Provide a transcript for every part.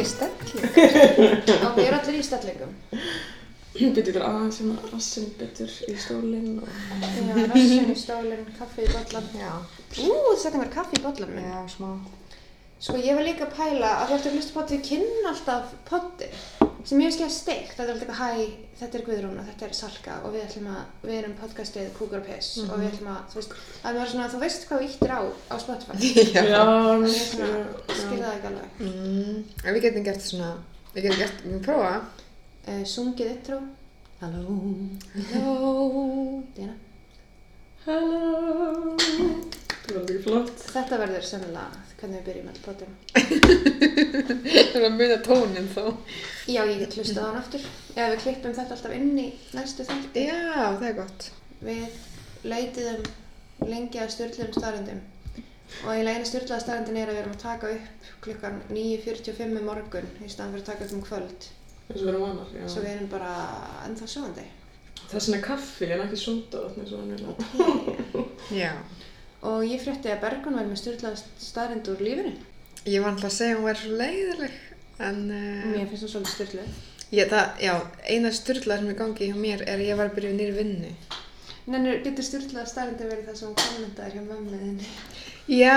í stelling. Og við erum allir í stellingum. Byrju ykkur aðeins sem að rassin betur í stólinn og... Já, rassin í stólinn, kaffi í bollan. Já, Ú, þú setjum mér kaffi í bollan minn. já, smá. Sko, ég var líka að pæla að þú ert að hlusta potti, við kynna alltaf potti sem ég veist ekki að steikt. Þetta er alltaf eitthvað, hæ, þetta er Guðrún og þetta er Salka og við ætlum að, við erum podcastið Kúkur og Piss og við ætlum að, þú veist, að maður svona, þú veist hvað þú íttir á á Spotify. Já, Ég mér er svona, skil það ekki alveg. Mm, en við getum gert svona, við getum gert, við prófa. Uh, sungið intro. Halló. Hello. Díana. Hello. Það var ekki flott. Þetta verður sennilega hvernig við byrjum all potum. Það er að muna tónin þó. Já, ég get hlustað á hann aftur. Ef við klippum þetta alltaf inn í næstu þætti. Já, það er gott. Við leitiðum lengi að styrluðum staðrindum. Og í leginu styrlaða staðrindin er að við erum að taka upp klukkan 9.45 um morgun í staðan fyrir að taka upp um kvöld. Eins og við erum vanar, já. Svo við erum bara ennþá sjóðandi. Þess vegna kaffi en ekki sóta hann vilja. Já. Og ég frétti að Bergun væri með styrlaða staðrind úr lífinu. Ég var alltaf að segja að hún væri svo leiðileg, en uh, Mér finnst það svolítið styrluð. ég, það, já, eina styrla sem er í gangi hjá mér er að ég var að byrja nýri vinnu. Nennur, getur styrlaða staðrindin verið það sem hún kommentaði hjá mömmuðinni? Já.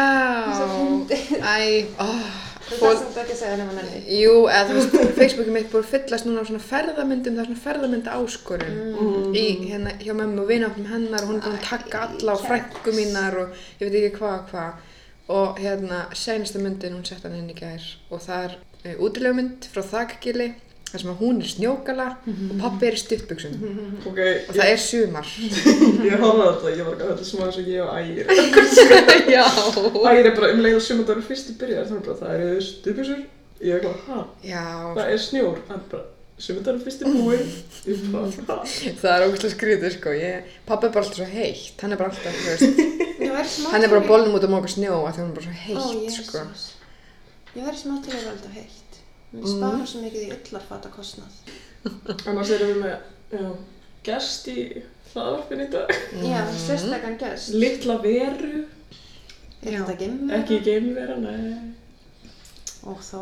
fyndið. Æ, óh. Þú þarf samt ekki að segja nema nenni. Jú, eða þú veist, Facebookið mitt búið að fyllast núna á svona ferðamyndum, það er svona ferðamynda áskorun Mm. í hérna hjá mömmu og vináttum hennar og hún er búin að taka alla og frængu mínar og ég veit ekki hvað og hvað og hérna seinasta myndin hún sett hann inn í gær og það er e, útilegumynd frá þakkgili þar sem að hún er snjókala og pappi er í stuttbuxum Ok, og það er sumar. ég á þetta, ég var ekki að þetta smá eins og ég og Ægir. Já. Ægir er bara um leið og sumandagur fyrstu byrjar, þannig bara það eru stupusur. Ég er bara, ha, Já, það er snjór. Búinn. Ég bara, ha. það er ógæslega skrítið sko. Ég, pappi er bara alltaf svo heitt, hann er bara alltaf, Ég hann er bara í- bólnum út að móka snjó að hann er bara svo heitt sko. Jesús. Ég væri smá til að vera alltaf heitt. Mér spara svo mikið í ullarfata kostnað. Annars erum við með, já, gest í hlaðvarpin í dag. Já, Mm. sérstakann gest. Litla veru, Er ekki geimvera, nei. Og þó?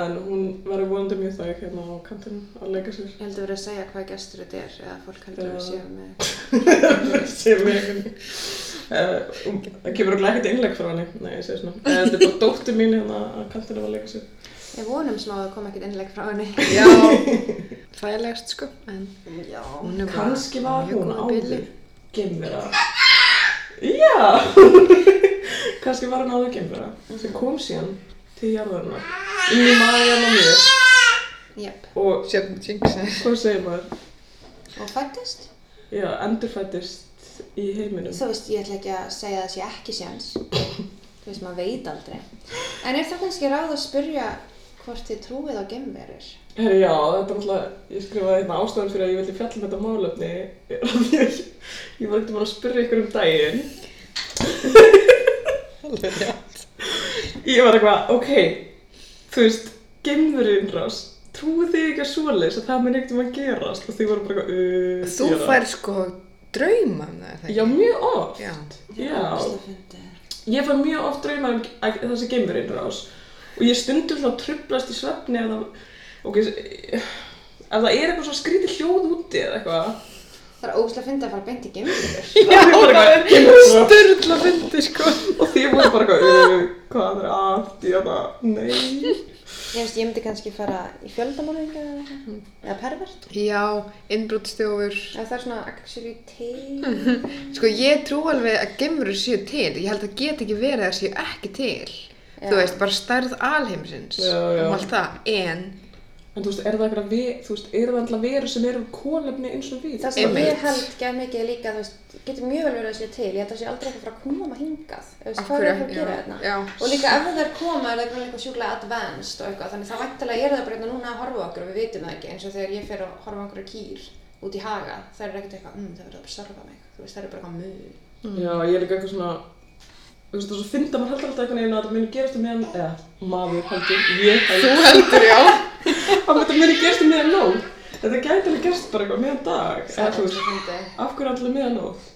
En hún verður vonandi mjög þæg hérna á kantinum að leika sér. Ég held að vera að segja hvað gestur þetta er eða fólk heldur að við séum með... ég einhvern uh, það kemur okkur ekkert innlegg frá henni nei, ég segi svona þetta er bara dóttir mín hérna að kantinum að leika sér Ég vonum smá að það kom ekkert innlegg frá henni. Já, þægilegast sko, en Já. hún er bara kannski var hún áður geimvera já kannski var hún áður geimvera sem kom síðan til jarðarinnar inn í maður á mér Jep. og Sjöfn Jinx. hvað segir maður Og fættist? já, endurfættist í heiminum Þú veist, ég ætla ekki að segja það sé ekki séns. Þú veist, maður veit aldrei. En er það kannski ráð að spyrja hvort þið trúið á gemverur? Herri, já, þetta er náttúrulega, ég skrifaði hérna ástæðan fyrir að ég vildi fjalla um þetta málefni að ég, ég var ekkert að spyrja ykkur um daginn Alveg rétt. Ég var eitthvað, ok, þú veist, geimverinn rás, trúið þið ekki að svoleiðis að það mun ekkert um að gerast og þið voru bara eitthvað, uh, Þú gera. fær sko drauma um það, Já, mjög oft. Já. Já. Ég fær mjög oft drauma um þessi geimverinn rás og ég stundum svona trublast í svefni ef það, ok, ef það er eitthvað svona skrítið hljóð úti eða eitthvað. Það er ógeðslega fyndið að fara beint í gemverur. Já, það er Sturla fyndi sko. Og því voru bara eitthvað, hvað er að, ég það, nei. Ég veist, ég myndi kannski fara í fjöldamorðinga eða eitthvað. Eða pervert. Já, innbrútstjófur. Ef það er svona actually til. Sko ég trú alveg að gemurur séu til. Ég held að geta ekki verið að séu ekki til. Þú veist, bara stærð alheimsins. Já. Um allt það. En, En þú veist, er það eitthvað, ve- þú veist, er það alltaf veru sem eru kólefni eins og við? Það sem Einmitt. ég held gæð mikið líka, þú veist, getur mjög vel verið að sé til. Ég held að það sé aldrei eitthvað frá að koma hingað. Þú veist, hvað er það að gera hérna? já. Og líka ef það er koma, er það eitthvað eitthvað sjúklega advanced og eitthvað. Þannig það væntalega er það bara hérna núna að horfa okkur og við vitum það ekki. Eins og þegar ég fer að horfa á okkur kýr út í haga, það er ekkert eitthvað, mm, það verður að serva mig. Þú veist, það er bara eitthvað mjög. Já, ég er líka eitthvað svona, þú veist, það er svo fyndi að maður heldur alltaf einhvern veginn að þetta muni gerast um meðan, eða, maður heldur, ég þú heldur, heldur, já. að þetta muni gerast um meðan nóg. Þetta gæti alveg gerst bara eitthvað meðan dag, Það er þú veist, af hverju allir meðan nóg?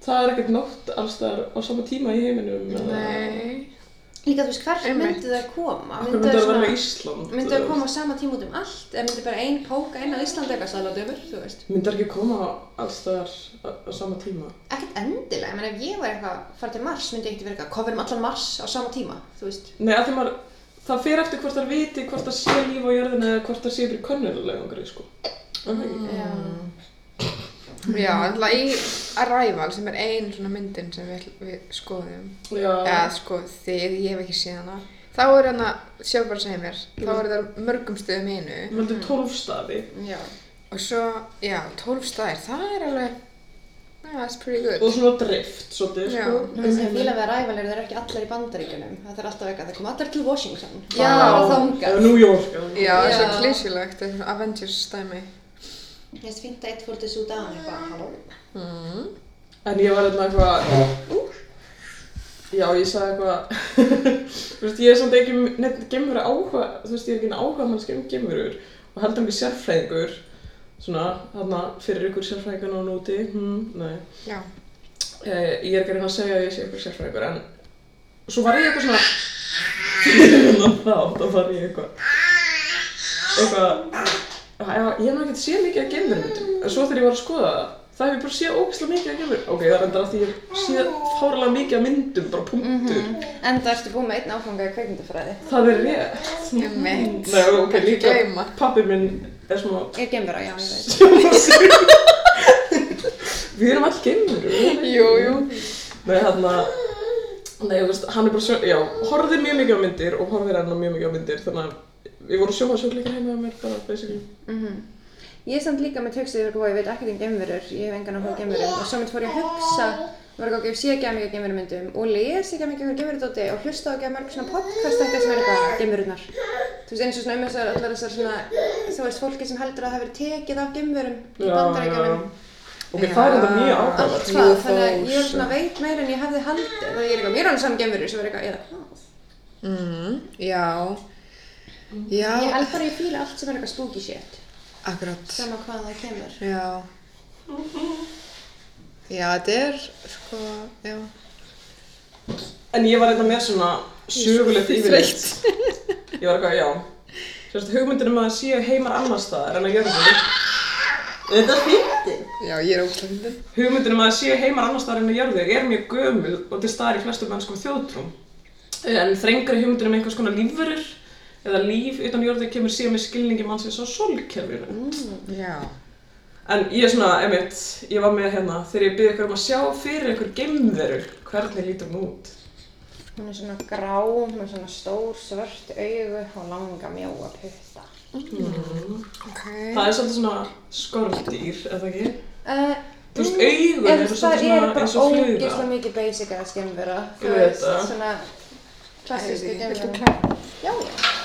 Það er ekkert nótt alls þar á sama tíma í heiminum. Nei. Líka þú veist, hvert myndu það koma? Akkur myndi það vera svona- Ísland? Myndu það koma á sama tíma út um allt? Eða myndi bara ein póka inn á Íslandi eitthvað sæladöfur, þú veist? Myndi það ekki koma alls þar á, sama tíma? Ekkert endilega, menn ef ég var eitthvað að fara til Mars, myndi ég ekkert vera eitthvað, coverum allan Mars á sama tíma, þú veist? Nei, að því maður, það fer eftir hvort það viti hvort það sé líf á jörðinu eða hvort það sé fyrir könnulegangri, sko. Mm. Já. Já, alltaf í Arrival sem er ein svona myndin sem við, við skoðum Já. eða sko þið, ég hef ekki séð hana þá er hana, sjá bara að segja mér þá er það mörgum stöðum í einu Við höldum tólf staði. Já. og svo, já, 12 staðir, það er alveg yeah, that's pretty good Og svona drift, svolítið, Já. sko. Nú sem fíla við Arrival eru þeir ekki allir í bandaríkunum. Það er alltaf eitthvað, þeir koma allir til Washington. Já. Eða þangað. New York. eða- Já, það er svo Já. það er svona Avengers stæmi Mér finnst fínt að eitt fór til Súdan eitthvað, halló. mm. En ég var hérna eitthvað, já ég sagði eitthvað, þú veist ég er samt ekki neitt gemur áhuga, þú veist ég er ekki áhuga mannski um gemurur og heldur ekki sérfræðingur, svona þarna fyrir ykkur sérfræðingar náðu núti, hm, nei. Já, Eh, ég er ekki að reyna að segja að ég sé ykkur sérfræðingur en svo var ég eitthvað svona, fyrir hérna þá, þá var ég eitthvað, eitthvað, ég hef nú ekkert séð mikið af gemurmyndum, en svo þegar ég var að skoða það, það hef ég bara séð ógeðslega mikið af gemur, ok, það er enda að því ég séð fárlega mikið af myndum, bara punktur, En það ertu búið með einn áfanga í kveikmyndafræði. það er rétt. Einmitt. Nei, ok, líka, gleyma. pappi minn er svona, Ég er gemvera, já, ég veit. við erum all gemur, jú, jú Nei, hann að, nei, hann er bara, sjö, já, horfði mjög mikið á myndir og horfir enn mjög mikið á myndir, þannig að við vorum sjómasjókleikar heima með mér bara, basically. Mhm. Ég er samt líka með tökstið yfir hvað ég veit ekkert um gemverur, ég hef engan á gemverum og svo mynd fór ég að hugsa, var ekki að ég sé ekki að mikið gemverumyndum og les ekki að mikið um gemverudóti og hlusta á ekki að mörg svona podcast þetta sem er eitthvað gemverurnar. Þú veist eins og svona um þessar, allar þessar svona, þú veist, fólki sem heldur að það hefur tekið af gemverum í bandaríkjunum. Ok, það er þetta mjög Allt áhugavert. það, UFOs þannig að ég er svona og- veit meira en ég hefði haldið, það er eitthvað, er alveg saman gemverur sem er eitthvað, eða, mm, ég held bara að ég fíla allt sem er eitthvað spooky shit, akkurat sama hvað það kemur. Já Já, þetta er sko, já En ég var eitthvað með svona sögulegt yfirleitt. Ég var eitthvað, já. Sérst, hugmyndin um að það séu heimar annars staðar en að jörðu. Þetta er fyndið. Já, ég er óslega fyndin Hugmyndin um að það séu heimar annars staðar en að jörðu er mjög gömul og til staðar í flestum mennskum þjóðtrúm. En þrengri hugmyndin um einhvers konar lífverur eða líf utan jörðu kemur síðan með skilningi mannsins á sólkerfinu. Já En ég er svona, einmitt, ég var með hérna, þegar ég byrði ykkur um að sjá fyrir einhver geimveru, hvernig lítur hún út? Hún er svona grá, með svona stór svört augu og langa mjóa putta. Ok Það er svolítið svona skorldýr, eða ekki? Uh, Þú veist, það svolítið eru svona bara eins og fluga. ógeðslega mikið basic að skemmvera. Þú Ég veist, það. svona klassísku Viltu skemmvera. klæða? Já, já.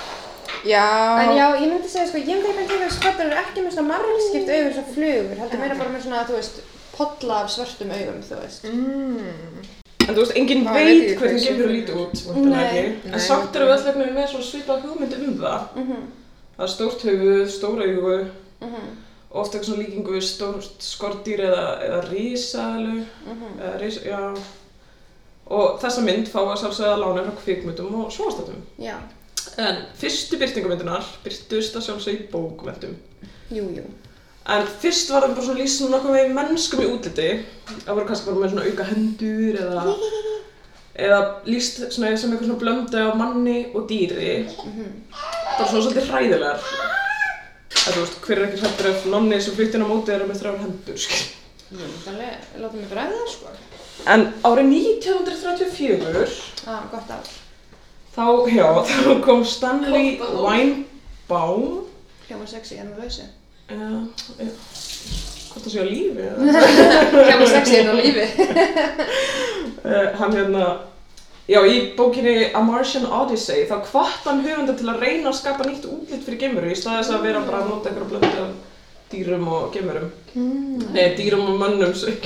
Já En já, ég myndi segja, sko, ég myndi ekki að skvattar eru ekki með svona margskipt augur svo flugur, heldur meira bara með svona, þú veist, podla af svörtum augum, þú veist. mm. En þú veist, enginn veit hvernig hversu geimveru fluga. lítur út, vantilega ekki. En samt eru við öll eitthvað með svona svipað hugmynd um það. Mhm, Það er stórt höfuð, stóra augu, mhm, oft eitthvað svona líkingu við stórt skordýr eða, eða risaðalu, mhm. eða ris, já. Og þessa mynd fá að sjálfsögða lána frá kvikmyndum og sjóastættum. Já, En fyrstu byrtingamyndunar byrtust að sjálfsögða í bókmyndum. jú, jú. En fyrst var það bara svona lýst svona nokkuð með mennskum í útliti. Það voru kannski bara með svona auka hendur eða, eða lýst svona sem eitthvað svona blöndu af manni og dýri. Bara svona svolítið hræðilegar. Það þú veist, hver er ekki hrættur ef nonni sem flytti inn á móti er með þrjár hendur, skil. Jú, þannig, láta mig bregða, sko. En árið 1934, Á, gott ár. Þá, já, þá kom Stanley Weinbaum Hljóma sexy en með lausi. Uh, ja. Hvort það sé á lífi eða? Hljóma sexy en á lífi. Uh, hann hérna, já í bókinni A Martian Odyssey þá hvart hann höfunda til að reyna að skapa nýtt útlit fyrir geimuru í staðis að vera bara að nota einhverja blöndu af dýrum og geimurum. Mm. Nei, dýrum og mönnum. svo-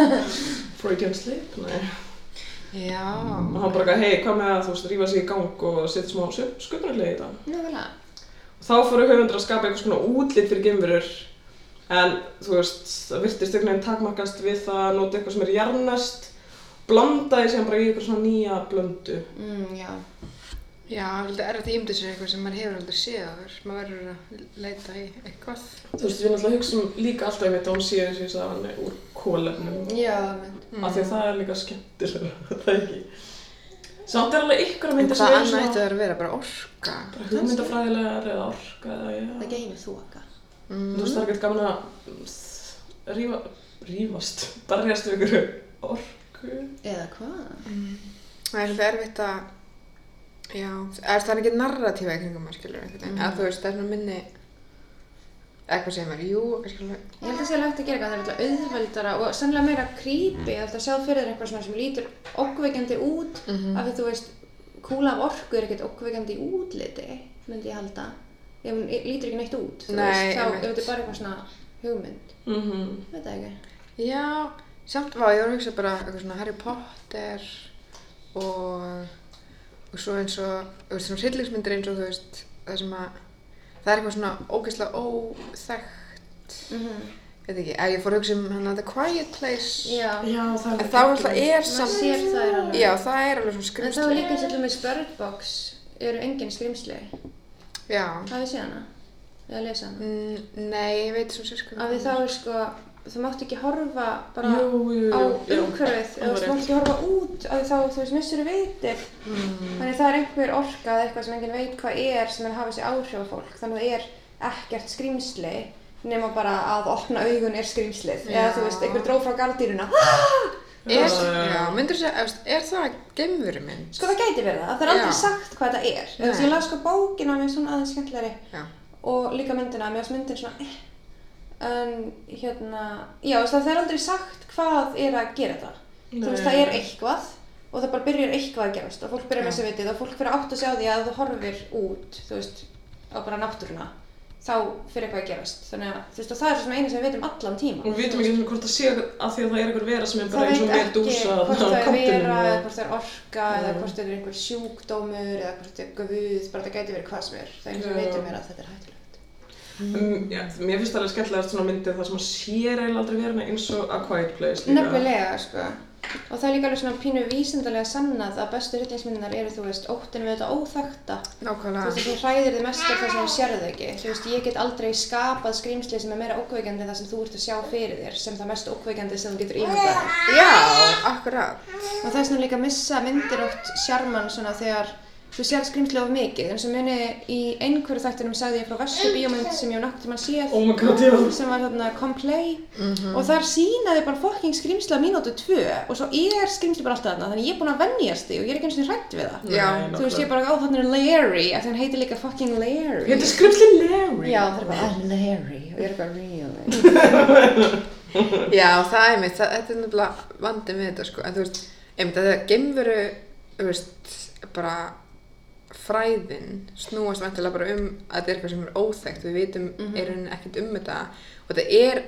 Freudian slip, nei. Já Og hann bara, hei, hvað með að þú veist, rífa sig í gang og setja smá sköpunarlega í þetta. Nákvæmlega. Þá fóru höfundur að skapa einhvers konar útlit fyrir geimverur en þú veist, það virtist einhvern veginn takmarkast við það að nota eitthvað sem er jarnast blandaði síðan bara í eitthvað svona nýja blöndu. Mm, já. Já, það er þetta ímyndið sér eitthvað sem maður hefur aldrei séð áður. Maður verður að leita í eitthvað. Þú veist, við náttúrulega hugsaum líka alltaf að sé eins og ég sagði hann er úr kólefnum. Já, menn. Af því að það er líka skemmtilega, það er ekki. Samt er alveg ykkur að En mynda hvað annað ætti það að vera? Bara orka? bara hugmyndafræðilegar eða orka eða já. Það geymir þú okkar. Mm. Þú veist, það er ekkert gaman að já, er það er ekki narratífa í kringum maður, skilur, einhvern veginn. Mm. Að þú veist, það er svona minni, eitthvað segir maður, jú, alveg, Ég held að það sé hægt að gera eitthvað, það er alltaf auðveldara og sannlega meira creepy að það sjá fyrir þér eitthvað sem lítur okkveikjandi út Mhm. af því þú veist, kúla af orku er ekkert okkveikjandi í útliti, myndi ég halda. Ef hún lítur ekki neitt út, þú Nei, veist, þá ef þetta er bara eitthvað svona hugmynd, Mm veit það ekki. já, samt var ég var að hugsa bara eitthvað svona Harry Potter og, og svo eins og, þú veist, svona hryllingsmyndir eins og þú veist, það sem að, það er eitthvað svona ógeðslega óþekkt, Mm veit ekki, að ég fór að hugsa um hann að The Quiet Place, Já, Já, það en þá alltaf er samt, sér það er alveg. já, það er alveg svona En þá er skrimsli, líka eins og til með Bird Box eru engin skrimsli. já, Hafið séð hana? Eða lesa hana? Mm, nei, ég veit svo sérskil. Af því þá er sko, þú mátt ekki horfa bara Jú, jú, jú, á umhverfið, eða alveg mátt ekki horfa út því þá, þú veist, missur vitið. Mm. Þannig það er einhver orka eða eitthvað sem enginn veit hvað er sem er að hafa þessi áhrif á fólk. Þannig að það er ekkert skrýmsli nema bara að opna augun er skrýmslið. Eða Já. þú veist, einhver dróð frá gardínuna. Er, Já, myndur þú segja, er það geimveru minn? Sko það gæti verið það, það er aldrei Já. sagt hvað þetta er. Þú veist, Nei. ég las sko bókina með svona aðeins skemmtilegri Já. og líka myndina, mér varst myndin svona eh. En hérna, já, þú veist, það er aldrei sagt hvað er að gera það. Þú veist, það er eitthvað og það bara byrjar eitthvað að gerast og fólk byrjar með Já. þessi vitið og fólk fyrir átt að sjá því að þú horfir út, þú veist, á bara náttúruna, þá fyrir eitthvað að gerast. Þannig að, þú veist, og það er svo sem eina sem við veitum allan tíma. Og við veitum ekki hvort það sé að því að það er einhver vera sem er bara Það eins og veit ekki hvort það er á vera, eða hvort það er orka, eða Nei. hvort það er einhver sjúkdómur, eða hvort það er guð, bara það gæti verið hvað sem er. Það er eins og við veitum er að þetta er hættulegt. Um, já, mér finnst það alveg skemmtilegast svona myndir þar sem að sér eiginlega aldrei verið eins og A Quiet Place líka. Nefnilega, sko. Og það er líka alveg svona pínu vísindalega sannað að bestu hryllingsmyndinar eru, þú veist, óttin við þetta óþekta. Þú Nákvæmlega. veist, það sem hræðir þið mest er það sem þú sérðu ekki. Þú veist, ég get aldrei skapað skrýmsli sem er meira ókveikandi en það sem þú ert að sjá fyrir þér, sem það mest ókveikandi sem þú getur ímyndað. Já, akkurat. Og það er svona líka að missa myndir oft sjarman svona þegar þú sér skrýmsli of mikið. En sem muni í einhverju þættinum sagði ég frá verstu bíómynd sem ég nokkuð tíma séð. Oh god, já. sem var þarna Complay og þar sínaði bara fokking skrýmsli á mínútu tvö og svo er skrýmsli bara alltaf þarna þannig ég er búin að vennjast því og ég er ekki eins og hrætt við það Já, Nei, þú veist ég er bara á þarna er Larry af því hann heitir líka fucking Larry Heitir skrifsli Larry. já það er bara I'm Larry og ég er eitthvað really Já, það er mitt, það, þetta er nefnilega vandið með þetta, sko. En þú veist, einmitt að það geimveru, þú veist, bara fræðin snúast vantilega bara um að þetta er eitthvað sem er óþekkt. Við vitum mm. -hmm. er ekkert um þetta og þetta er,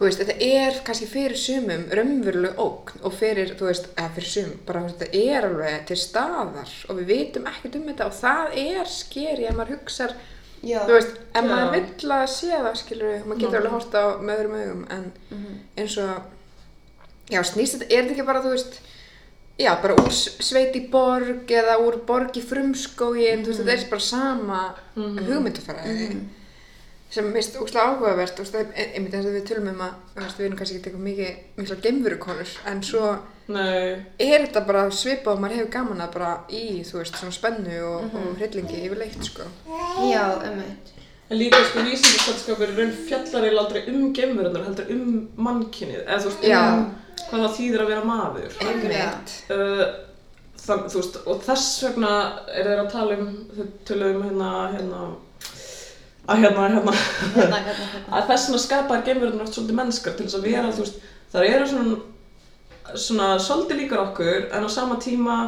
veist, þetta er kannski fyrir sumum raunveruleg ógn og fyrir, veist, eða fyrir sum, bara veist, þetta er alveg til staðar og við vitum ekkert um þetta og það er skeri ef maður ef Já. maður vill að sé það skilur maður getur Já. alveg horta á með öðrum augum en Mhm. eins og já, snýst þetta, er þetta ekki bara þú veist já, bara úr sveit í borg eða úr borg í frumskói þú veist, þetta er bara sama Mhm. hugmyndafæraði sem mist úrslega áhugavert er einmitt eins og við tölum um að við erum kannski ekki eitthvað mikið mikla gemverukonur en svo Nei. er þetta bara svipað og maður hefur gaman að bara í, þú veist, svona spennu og, og hryllingi yfirleitt, sko já emmitt En líka sko vísindaskapur í raun fjallar eiginlega aldrei um gemverunar, heldur um mannkynið. Eða þú veist, um hvað það þýðir að vera maður. einmitt Uh, þann, þú veist, og þess vegna er þeir að tala um, þau töluðu um hérna, hérna, að hérna, hérna, hérna, hérna, hérna að þess vegna skapar geimverðunar oft svolítið mennskar til þess að vera, þú veist, það eru svona, svona svolítið líkar okkur en á sama tíma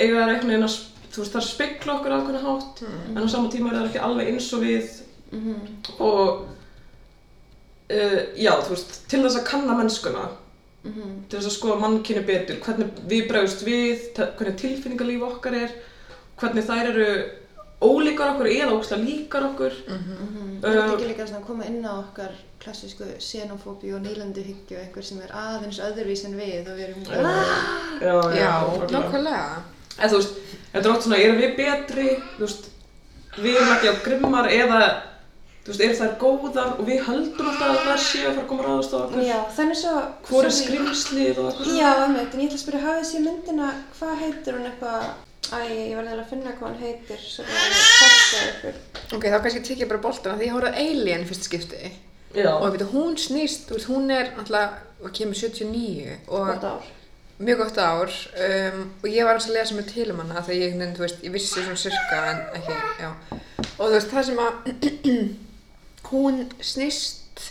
eiga þær einhvern veginn að, þú veist, það spegla okkur ákveðna hátt en á sama tíma eru þær ekki alveg eins og við Mhm. og uh, já, þú veist, til þess að kanna mennskuna Mhm. til þess að skoða mannkyni betur, hvernig við bregðust við, hvernig tilfinningarlíf okkar er, hvernig þær eru ólíkar okkur eða ógstlega líkar okkur Það Uh, er ekki líka að koma inn á okkar klassísku xenofóbíu og nýlandu hyggju einhver sem er aðeins öðruvís en við og við erum já, Já, nákvæmlega. nákvæmlega. En þú veist, þetta er oft svona, erum við betri, þú veist, við erum ekki á grimmar eða, þú veist, eru þær góðar? Og við höldum alltaf að þær séu að fara að koma ráðast á okkur. Já, þannig svo Hvor er skrimslið og eitthvað? Já, einmitt, en ég ætla að spyrja, hafið sér myndina, hvað heitir hún eitthvað? Æ, ég var eða að finna hvað hann heitir svo það er kasta ykkur. Ok, þá kannski tekja bara boltana því. Ég horfði á Alien fyrst skipti. Já. og veit, hún snýst, þú veist, hún er alltaf, og kemur 79 og Gott ár mjög gott ár um, og ég var að lesa mér til um hana þegar ég, þú veist, ég vissi svona sirka en ekki, já. Og þú veist, það sem að hún snýst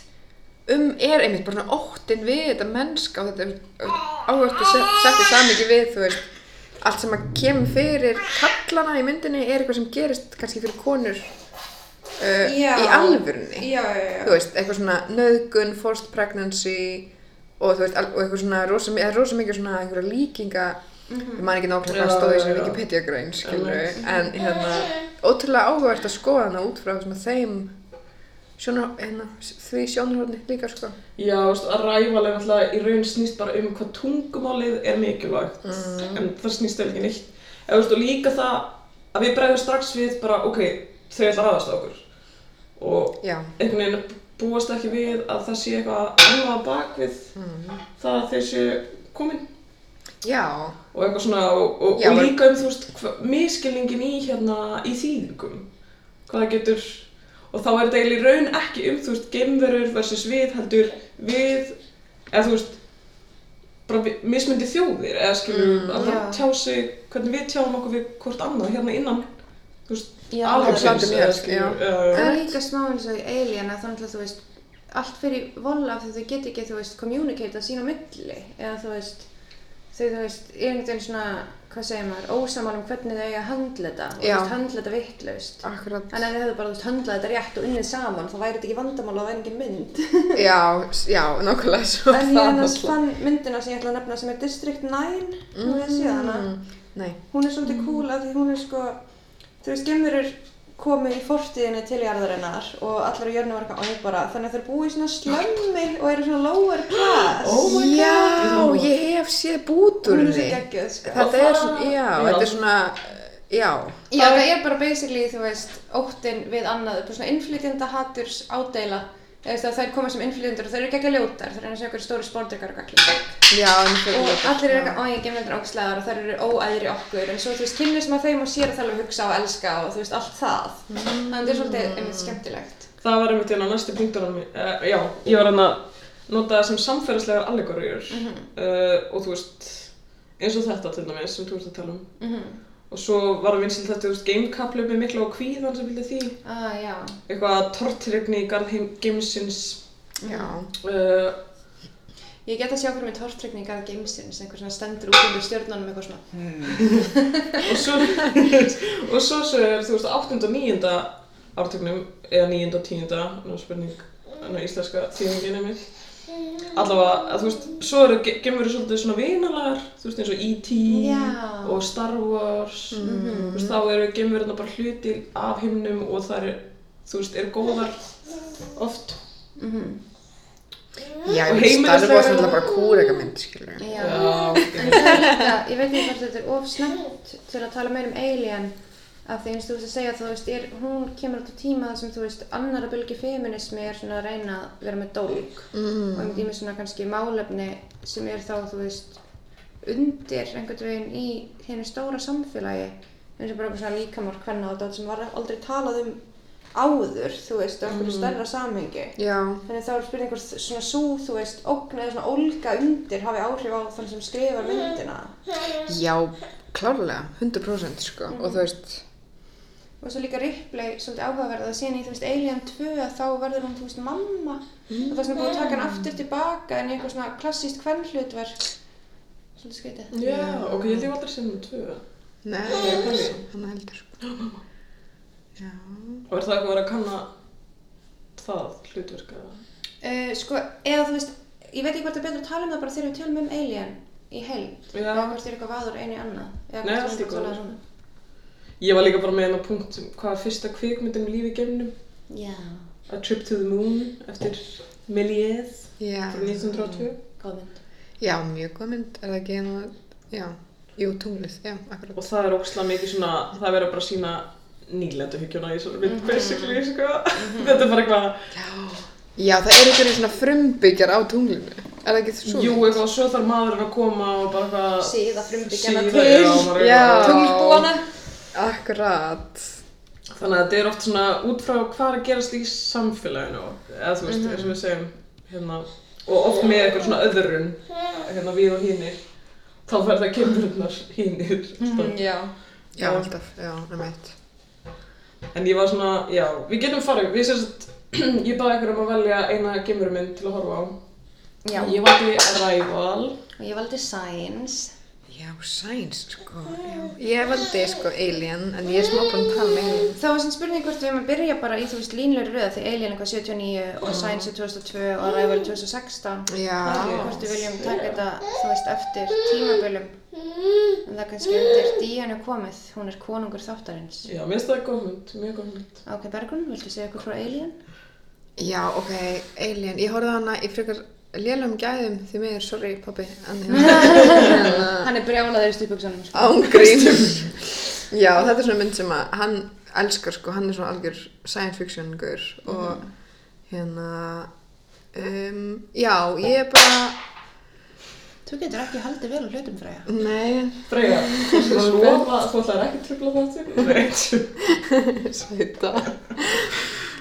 um er einmitt bara svona óttin við þetta mennska og þetta áhvert að setja samingi við, þú veist. Allt sem að kemur fyrir kallana í myndinni er eitthvað sem gerist kannski fyrir konur uh, Já. í alvörunni. Já, já þú veist, eitthvað svona nöðgun, forced pregnancy og þú veist, og eitthvað svona rosa, mi- eða rosa mikið svona einhverja líkinga ég man ekki nákvæmlega hvað Já, stóð í já, þessari já. Wikipedia grein, skilur Einmitt. en hérna, ótrúlega áhugavert að skoða hana út frá svona þeim sjónar, hérna, því sjónarhóðni líka sko Já, þú veist, að ræval er alltaf í raun snýst bara um hvað tungumálið er mikilvægt, en það snýst vel ekki neitt. Eða, þú veist, og líka það að við bregðum strax við bara, ok, þau ætla að ráðast á okkur. Og já, einhvern veginn búast ekki við að það sé eitthvað annað á bakvið það að þeir séu komin. Já, og eitthvað svona og, og, Já, og líka um þú veist miskilningin í hérna í þýðingum. Hvað það getur og þá er þetta eiginlega í raun ekki um þú veist geimverur versus við heldur við eða þú veist bara mismundi þjóðir eða skilur Mm, að já. tjá sig hvernig við tjáum okkur við hvort annað hérna innan þú veist alheimsins, Það er líka smá eins og í Alien að þannig að þú veist allt fyrir vola af því þau get ekki þú veist communicate að sína á milli eða þú veist þau þú veist er einhvern veginn svona hvað segir maður ósamal um hvernig þau eiga að handla þetta og þú veist handla þetta vittlaust en ef þau hefðu bara þú veist handlað þetta rétt og unnið saman þá væri þetta ekki vandamál og það væri engin mynd. Já, já, nákvæmlega svo en ég það ennast náttúrulega. fann myndina sem ég ætla að nefna sem er District 9 þú veist síðan hana. Mm, nei, hún er svolítið cool af því hún er sko þú veist, gemurur komu í fortíðinni til jarðarinnar og allar á jörnu var eitthvað ábara þannig að þeir búi í svona slömmi og eru svona lower class Oh my god. já, ég hef séð búturni sko. Þetta er svona, já, já. þetta er svona, já, Já, það er bara basically, þú veist, óttin við annað, svona innflytjenda haturs ádeila þær koma sem innflytjendur og þær eru geggja ljótar, þær eru eins og einhverju stóri spórdrykar og gagli já, en fyrir og allir eru eitthvað, ó ég gemur þetta ógslæðar og þær eru óæðri okkur. En svo þú veist, kynnist maður þeim og sér að það alveg hugsa og elska og þú veist, allt það. Þannig að þetta er svolítið einmitt skemmtilegt. Það var einmitt hérna næstu punktunum minn, uh, já, ég var hérna að nota það sem samfélagslegar allegoríur uh, og þú veist, eins og þetta til dæmis sem þú ert að tala um. mm Og svo var það vinsinn þetta, þú veist, gamekaplöf með mikla og kvíðan sem vildi því. ah, já, Eitthvað tortryggni í garð heim gamesins. Já, Uh, ég get að sjá fyrir mig tortryggningar að gamesins, einhver svona stendur út undir stjórnunum eitthvað svona og svo, og svo svo er, þú veist, 8. og 9. ártögnum, eða 9. og 10. Nú er spurning, nú íslenska þýðingin einmitt. Allavega, að þú veist, svo eru ge- geimverur svolítið svona vinalagar, þú veist, eins og E.T. Já. og Star Wars. Þú veist, þá eru geimverurna bara hluti af himnum og það er, þú veist, eru góðar oft. já, Og ég veist, það er heimilislegar- bara kúrega mynd, skilur já. Já, En það er líka, ég veit ekki hvort þetta er of snemt til að tala meir um Alien af því eins og þú veist að segja þú veist, er, hún kemur út á tíma þar sem þú veist, annara bylgi feminismi er svona að reyna að vera með dólg Mm. og einmitt í með svona kannski málefni sem er þá, þú veist, undir einhvern veginn í henni stóra samfélagi eins og bara svona líkamár hvenna og dót sem var aldrei talað um áður, þú veist, á einhverju stærra samhengi. Já, Þannig þá er spurning hvort svona sú, þú veist, ógn eða svona ólga undir hafi áhrif á þann sem skrifar myndina. já, klárlega, 100% sko, og þú veist, Og svo líka Ripley, svolítið áhugaverð að síðan í, þú veist, Alien 2 þá verður hún, þú veist, mamma. Og það er svona búið að taka hann aftur tilbaka en eitthvað svona klassíst kvennhlutverk. Svolítið skrítið. já, ok, ég held ég aldrei um tvö. nei, Ég er pæli. hann heldur sko. Já, Og er það eitthvað að vera að kanna það hlutverk eða? Uh, sko, eða þú veist, ég veit ekki hvort það er betur að tala um það bara þegar við tölum um Alien í heild. Eða hvort það er eitthvað vaður einu í annað. Eða Nei, hvort allt í við erum að tala góðu. svona. Ég var líka bara með einn punkt sem hvað er fyrsta kvikmyndin um lífi geimnum? Já, A Trip to the Moon eftir Já, frá 1920 góð mynd. já, mjög góð mynd, er það ekki hérna, já, jú, tunglið, já, akkurat. og það er ógslag mikið svona það verður bara sína nýlendu hyggjuna í svona mynd basically sko. Þetta er bara eitthvað Já, það er einhverjum svona frumbyggjar á tunglinu, er það ekki svo? jú eitthvað svo þarf maðurinn að koma og bara eitthvað Síða frumbyggjana síða, til. já, Já. tunglbúana. Akkurat. þannig að þetta er oft svona út frá hvað er að gerast í samfélaginu eða þú veist, eins og við segjum hérna, og oft með eitthvað svona öðrun hérna við og hinnir þá verða kemurnar hinnir Mm, Já. Já, alltaf, já, um eitt. En ég var svona, já, við getum farið, við sérst, ég baði ykkur um að velja eina gemurmynd til að horfa á. Já. Ég valdi Arrival. Og ég valdi Science. Já, Science, sko, já. Ég valdi, sko, Alien, en ég er smá búin að tala með Alien. Það var svona spurning hvort við erum að byrja bara í þú veist línleiri röða því Alien eitthvað 79 og Science er 2002 og Arrival er 2016. Já. Hvort við viljum taka þetta þú veist eftir tímabölum. En það kannski undir Díanu komið, hún er konungur þáttarins. Já, mér finnst það góð mynd, mjög góð mynd. Ok, Bergrun, viltu segja eitthvað frá Alien? Já, ok, Alien. Ég horfði hana í frekar lélum gæðum því miður, sorry, pappi, hérna, Hann er brjálaður í stupugsanum. Sko. ángrín. Já, þetta er svona mynd sem að hann elskar, sko, hann er svona algjör science fiction gaur og hérna, um, já, ég er bara, Þú getur ekki haldið vel á hlutum Freyja. nei, Freyja, þú ætlar að lofa að þú ætlar ekki að tröfla þáttir? Nei. Sveita.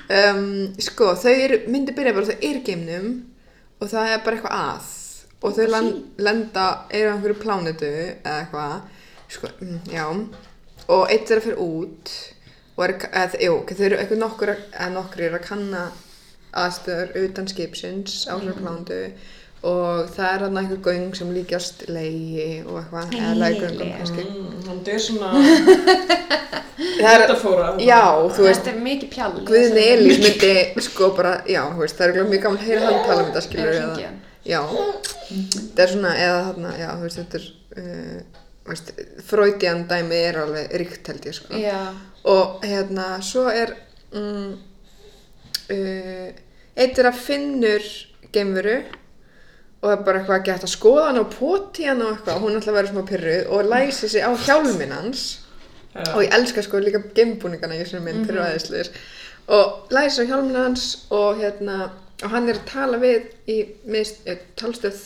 Um, sko, þau eru, myndi byrja bara, þau eru geimnum og það er bara eitthvað að. Og þau lan, lenda, eru á einhverju plánetu eða eitthvað, sko, mm, já, og eitt er að fyrir út og er, eða, jú, þau eru eitthvað nokkur, eða nokkur er að kanna aðstöður utan skipsins á svona plánetu og það er þarna einhver göng sem líkjast leiði og eitthvað, eða Leiðileg. kannski. Mm, Þetta er svona Það er, metafóra. já, þú veist, Þetta er mikið pjall. Guðni Elís myndi sko bara, já, veist, það er mjög gaman að heyra hann tala um þetta, skilur Eða já, það er svona, eða þarna, já, þú veist, þetta er, uh, Freudian dæmi er alveg ríkt held ég, sko, Já. og hérna, svo er, mm, uh, eitt er að finnur geimveru og það er bara eitthvað gett að skoða hann og poti hann og eitthvað, og hún ætla að vera smá pyrruð og læsi sig á hjálminn hans, Já. og ég elska sko líka geimbúningana í þessari mynd, þeir eru aðeinslir og læsir á hjálminn hans og hérna og hann er að tala við í mist, eh, talstöð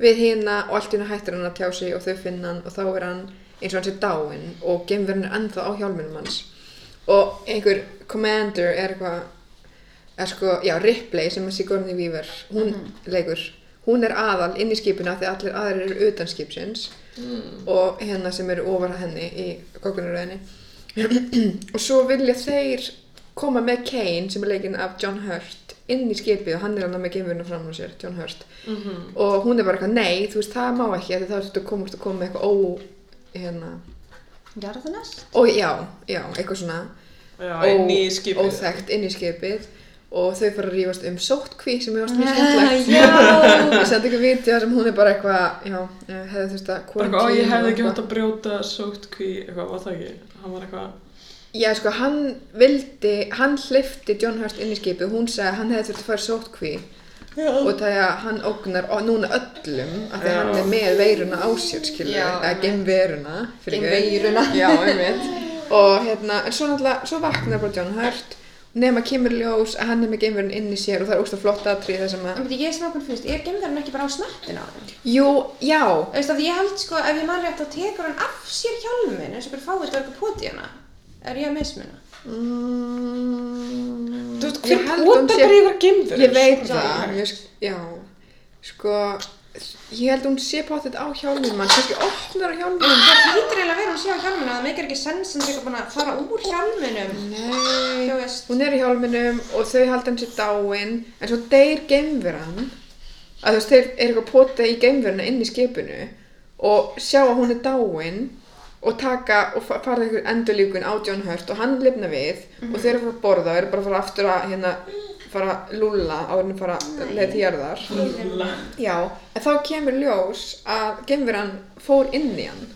við hina og allt í henni hættir hann að tjá sig og þau finna hann og þá er hann eins og hann sé dáinn og geimverðin er ennþá á hjálminnum hans. Og einhver commander er eitthvað er sko, já, Ripley sem er Sigourney Weaver hún leikur, hún er aðal inn í skipinu af því allir aðrir eru utan skipsins og hérna sem eru ofar að henni í kokkunaröðinni og svo vilja þeir koma með Kane sem er leikinn af John Hurt inn í skipið og hann er hann með geimurinn fram á sér, John Hurt Mhm. og hún er bara eitthvað, nei, þú veist, það má ekki þá ertu að koma út að koma með eitthvað ó, hérna, Jarðanest? ó, já, já, eitthvað svona Já, inn í skipið. óþekkt inn í skipið og þau fara að rífast um sóttkví sem ég varst mjög skemmtlegt Já. ég sendi ekki vídeo sem hún er bara eitthvað já, eh, hefði þurft að eitthvað, ó, ég hefði ekki og hægt að brjóta sótkví, eitthvað, var það ekki? Hann var eitthvað, Já, sko, hann vildi, hann hlifti John Hurt inn í skipið og hún sagði að hann hefði þurft að fara sóttkví og það er að hann ógnar og núna öllum af því að Já. hann er með veiruna á sér, eða einmitt. geimveruna fyrir Geimveiruna. Já, einmitt og hérna, en svo náttúrulega, svo vaknar bara John Hurt nema kemur ljós að hann er með geimverun inn í sér og það er ógst flott atrið þar sem að En beti, ég sem okkur fyrst, er gemverðin ekki bara á smettinu á þeim? Jú, já, að ég held sko, ef ég man rétt þá tekur hann af sér hjálminn eins og bara fáið þetta eitthvað poti hana. Er ég að mismuna? mm, þú veist, hver sé- bara yfir geimverur? Ég veit Já. það, ég, já, sko, ég held hún sé potið á hjálmum mann, kannski opnar á hjálmum. Það hlýtur eiginlega að vera að sé á hjálminu, það meikir ekki sens en þeir búin að fara úr hjálminum. Nei, Þú veist. hún er í hjálminum og þau halda hann sér dáinn, en svo deyr geimveran, að þú veist, þeir eru eitthvað potið í geimveruna inn í skipinu og sjá að hún er dáinn og taka og fa- fara einhver endurlíkun á John Hurt og hann lifna við og þeir eru að fara að borða, eru bara að fara aftur að hérna, fara að lúlla á henni fara leið til jarðar. Já, en þá kemur ljós að geimveran fór inn í hann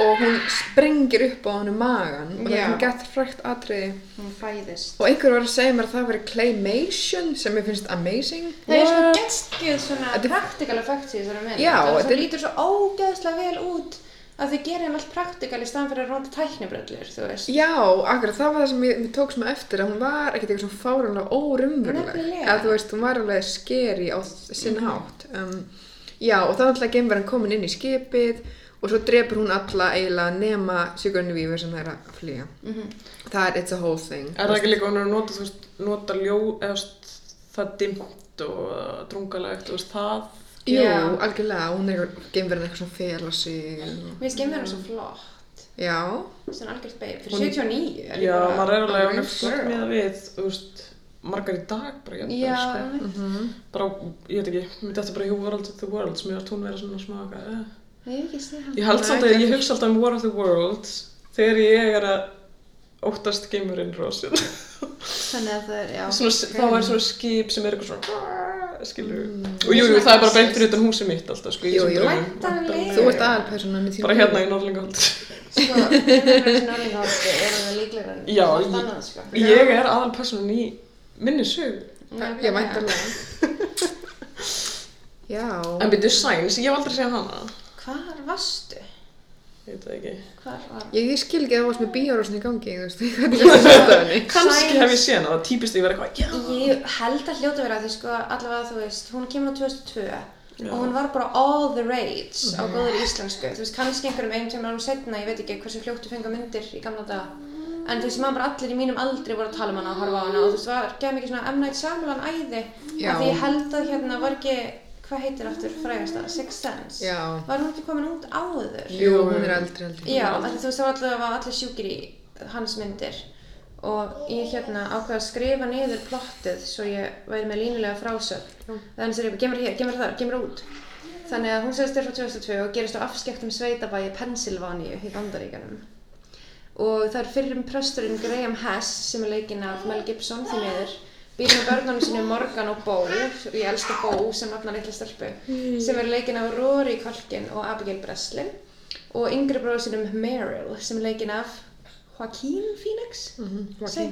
og hún sprengir upp á hann magan og það er hún gett frækt atriði. Hún fæðist. og einhver var að segja mér að það veri claymation sem ég finnst amazing. Það er svona gestgjöð svona er- mynd. Já, það, lítur svo ógeðslega vel út að þau gerir hann allt practical í staðan fyrir að nota tæknibröllur, þú veist. Já, akkurat, það var það sem ég, mér tók sem eftir að hún var ekkert eitthvað svona fáránlega órumveruleg Nefnilega. eða þú veist, hún var alveg skeri á sinn hátt um, Já, og þá er alltaf gemverðan komin inn í skipið og svo drepur hún alla eiginlega nema Sigourney Weaver sem er að flýja Mhm. Það er it's a whole thing Er það ekki líka hún að nota, þú veist, nota ljó, eða það dimmt og drungalegt, þú veist, það. Jú, Já. algjörlega, hún er gemverðan eitthvað svona fela sig. Mér skemmir hann svo flott. Já, Svona algjört beig. Fyrir Hún- 79 er ég Já, bara... maður er alveg alveg flott með það við, þú veist, margar í dag bara, jafnvel, Já, sko. einmitt. mhm Bara, ég veit ekki, mér dætti bara War of the Worlds, mér varst hún vera svona smá, eh. Nei, ég ekki. Ég held samt að ekki ég hugsa alltaf um War of the Worlds þegar ég er að óttast geimurinn rosin. Þannig að það er, já. svona, þá er svona skip sem er eitthvað svona, skilur Mm. Og jú, jú, það er bara beint fyrir utan húsið mitt alltaf, sko, í Jú, þessum jú. draumum. Væntanlega. Þú ert aðalpersonan í tíma Bara hérna í Norrlingahold. Sko, þessi norðinghaldi er alveg líklega en Já, ég- annað, sko. Ég er aðalpersonan í minni sög. Já, væntanlega Já En byrju Sæns, ég hef aldrei séð hana. Hvar varstu? Ég veit það ekki. Hvar var Ég, ég skil ekki að það varst með bíórásin í gangi, þú veist, hvernig það er þetta henni. Kanski hef ég séð hana, það típist ég verið eitthvað, já. Ég held að hljóta vera því sko allavega þú veist, hún kemur á 2002 Já. og hún var bara all the rage á góður íslensku. Þú veist, kannski einhverjum einum tveimur árum setna, ég veit ekki hversu fljóttu fengu myndir í gamla daga. En þú veist, maður bara allir í mínum aldri voru að tala um hana og horfa á hana og þú veist, var gæði mikið svona M. Night Shyamalan æði. Já. Af Því ég held að hérna var ekki, hvað heitir aftur frægasta, Sixth Sense. Já. Var hún ekki komin út áður? Jú, hún er eldri, eldri. Já, þú veist var allir, var allir sjúkir í hans myndir og ég hérna ákveða að skrifa niður plottið svo ég væri með línulega frásögn þannig að ég gemur hér, gemur þar, gemur út þannig að hún segist þér frá 2002 og gerist á afskektum sveitabæi Pennsylvania í Bandaríkanum og það er fyrrum presturinn Graham Hess sem er leikinn af Mel Gibson því miður býr með börnunum sinu Morgan og Bo og ég elska Bo sem nafnar litla stelpu sem er leikinn af Rory Culkin og Abigail Breslin og yngri bróður sinum Meryl sem er leikinn af Joaquin Phoenix. Mhm, þú Joaquin,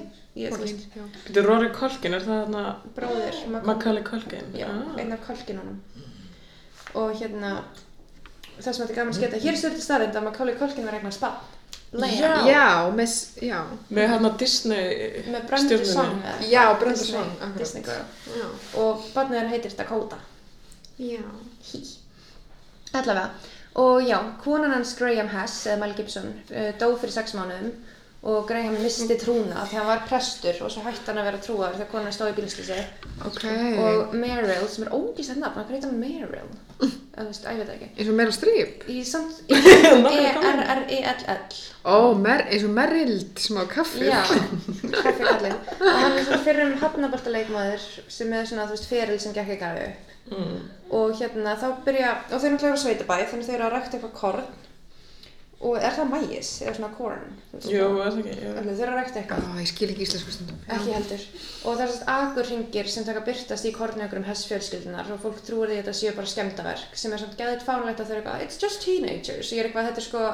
veist. já. Byrju Rory Culkin, er það þarna bróðir Mac- Macaulay Culkin? já, Ah. einn af Culkinunum. Og hérna það sem þetta er gaman að sketa hér er stjórnir staðrind að Macaulay Culkin var eignar spann Leia Já. Já, með, já. Með hérna Disney með stjörnunni. Song Já, Brenda Disney- Song. Disney Já. og barnið þeirra heitir Dakota Já. Hí. Allavega. Og já, konan hans Graham Hess, eða Mel Gibson, uh, dó fyrir sex mánuðum og Graham misti trúna því hann var prestur og svo hætti hann að vera trúar þegar konan stóð í bílslýsi. Ok. Og Meryl, sem er ógíslega nafn, hvað heitir hann Meryl? Eða þú veist, að ég veit ekki. Eins og Meryl Streep. Í samt, Nafnið er gaman. E-R-R-E-L-L. Ó, eins og Merild, smá kaffi. Já, kaffi kallinn. Og hann er svona fyrir um hafnaboltaleikmaður sem er svona, þú veist, feril sem gekk ekki að. Mm. og hérna þá byrja, og þau eru náttúrulega á sveitabæ þannig þau eru að rækta eitthvað korn og er það mægis, eða svona corn Jú, það? er það ekki? Þau eru að rækta eitthvað ég skil ekki íslensku stundum. Ekki heldur og það er svona agurringir sem taka byrtast í kornjögrum hess fjölskyldunar og fólk trúir því að þetta séu bara skemmtaverk sem er svona geðið fánlegt að þau eru eitthvað it's just teenagers og ég er eitthvað þetta er sko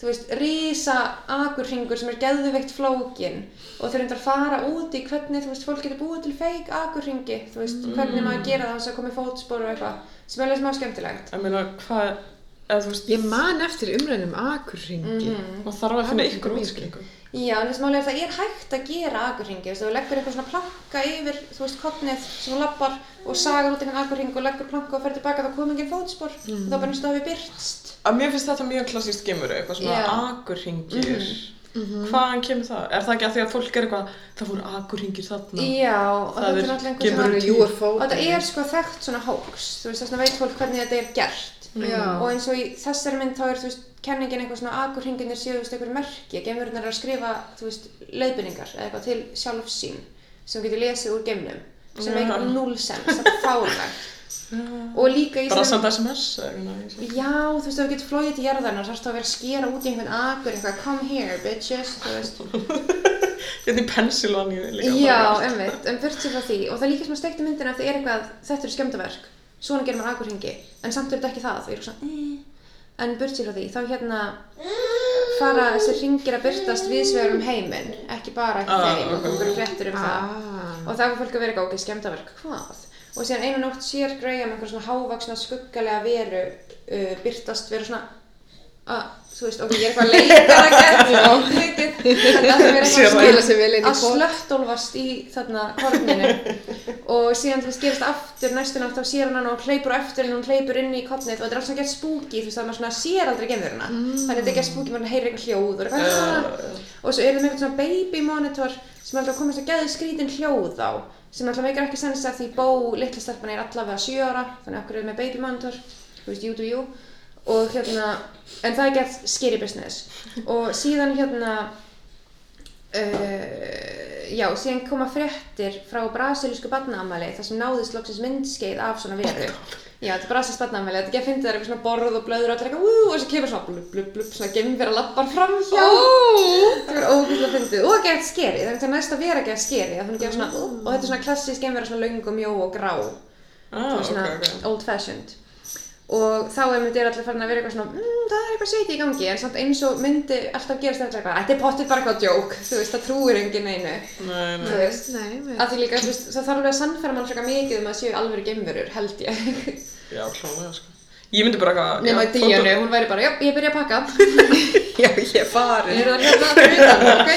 þú veist, rísa agurringur sem er geðveikt flókin og þau reyndar að fara út í hvernig þú veist, fólk getur búið til feik agurringi þú veist, hvernig maður gera það koma í fótspor og eitthvað sem er alveg smá skemmtilegt Ég meina, hvað, eða veist, Ég man eftir umræðinum akurringi. maður þarf að finna Það er ykkur mjög útskýringu. Já, en þess er að það er hægt að gera agurringi, þú leggur eitthvað svona planka yfir, þú veist, kottnið sem þú lappar og sagar út einhvern agurring og leggur planka og fer tilbaka þá kom enginn fótspor og þá bara eins og það hefur byrtst. Að mér finnst þetta mjög klassíst gemur, eitthvað svona Já. agurringir. Hvaðan kemur það? Er það ekki að því að fólk er eitthvað, það voru agurringir þarna? Já, og Það þetta er- náttúrulega einhver gefur svona, til. UFO. og þetta er sko þekkt svona hoax, þú veist, þess vegna veit fólk hvernig þetta er gert. Og eins og í þessari mynd þá er, þú veist, kenningin eitthvað svona agurringinir séu, þú veist, einhver merki, geimurinn er að skrifa, þú veist, leiðbyrningar eða eitthvað til sjálf sín sem getur lesið úr geimnum, sem bara null sense, þetta er fárlegt. Og líka í Bara samt SMS eitthvað. Já, þú veist, ef þú getur flóið til jarðarnar, þá ertu að vera að skera út í einhvern akur, eitthvað, come here, bitches, þú veist. Hérna í Pennsylvania líka. Já, einmitt, en burt sér frá því, og það er líka sem að stekta myndina ef það er eitthvað, þetta eru skemmtaverk, svona gerir maður akurhingi, en samt er þetta ekki það, þú er svona, eh. en burt sér frá því, þá hérna fara þessi ringir að byrtast viðsvegar um heiminn, ekki bara ekki Ah, þeim, og ok. komur fréttur um það. Ah. Og það var fólk að vera okkur skemmtaverk, hvað? Og síðan einu nótt sér Graham einhver svona hávaksna skuggalega veru uh, byrtast vera svona að, þú veist, ok, ég er eitthvað að leika það gett mikið, þetta að eitthvað það. Inn í að pott. slöttólfast í þarna korninu og síðan þú veist gerist aftur næstu nátt þá sér hann og hleypur á eftir henni og hleypur inn í kornið og þetta er alls svona gett spooky þú veist að maður svona sér aldrei gemurina mm. þannig að þetta er gett spooky, maður heyrir eitthvað hljóð og, eitthvað, Uh, og svo er það með eitthvað svona baby monitor sem er alltaf að koma þess að geði skrítin hljóð á sem alltaf meikar ekki sens að því bó litla stelpan allavega 7 ára þannig að okkur með baby monitor þú veist, you do you og hérna, en það er gett scary business. Og síðan hérna uh, já, síðan koma fréttir frá brasilísku barnaamæli þar sem náðist loksins myndskeið af svona veru. Já, þetta er brasilísku barnaamæli, þetta er ekki að finna það er eitthvað svona borð og blöður og allir eitthvað "Ú", og þessi kemur svona blub, blub, blub, svona gemvera lappar fram hjá. Það er ógeðslega fyndið. Og gett skeri, það er þetta næst að vera gett skeri. Það finnir ekki svona, og þetta er svona klassísk gemvera svona löng og mjó og grá. Ah, svona ok. old fashioned og þá er myndið allir farin að vera eitthvað svona mmm, það er eitthvað seiti í gangi en samt eins og myndi alltaf gerast þetta eitthvað þetta er pottið bara eitthvað djók, þú veist, það trúir enginn einu Nei, nei. þú veist Nei, nei. að því líka, þú veist, það þarf alveg að sannfæra mann frekar mikið um að séu alveg geimverur, held ég Já, klálega, sko. Ég myndi bara eitthvað... í díjanu, fótó- hún væri bara, já, ég byrja að pakka Já, ég er farin. eru það hérna fyrir utan, ok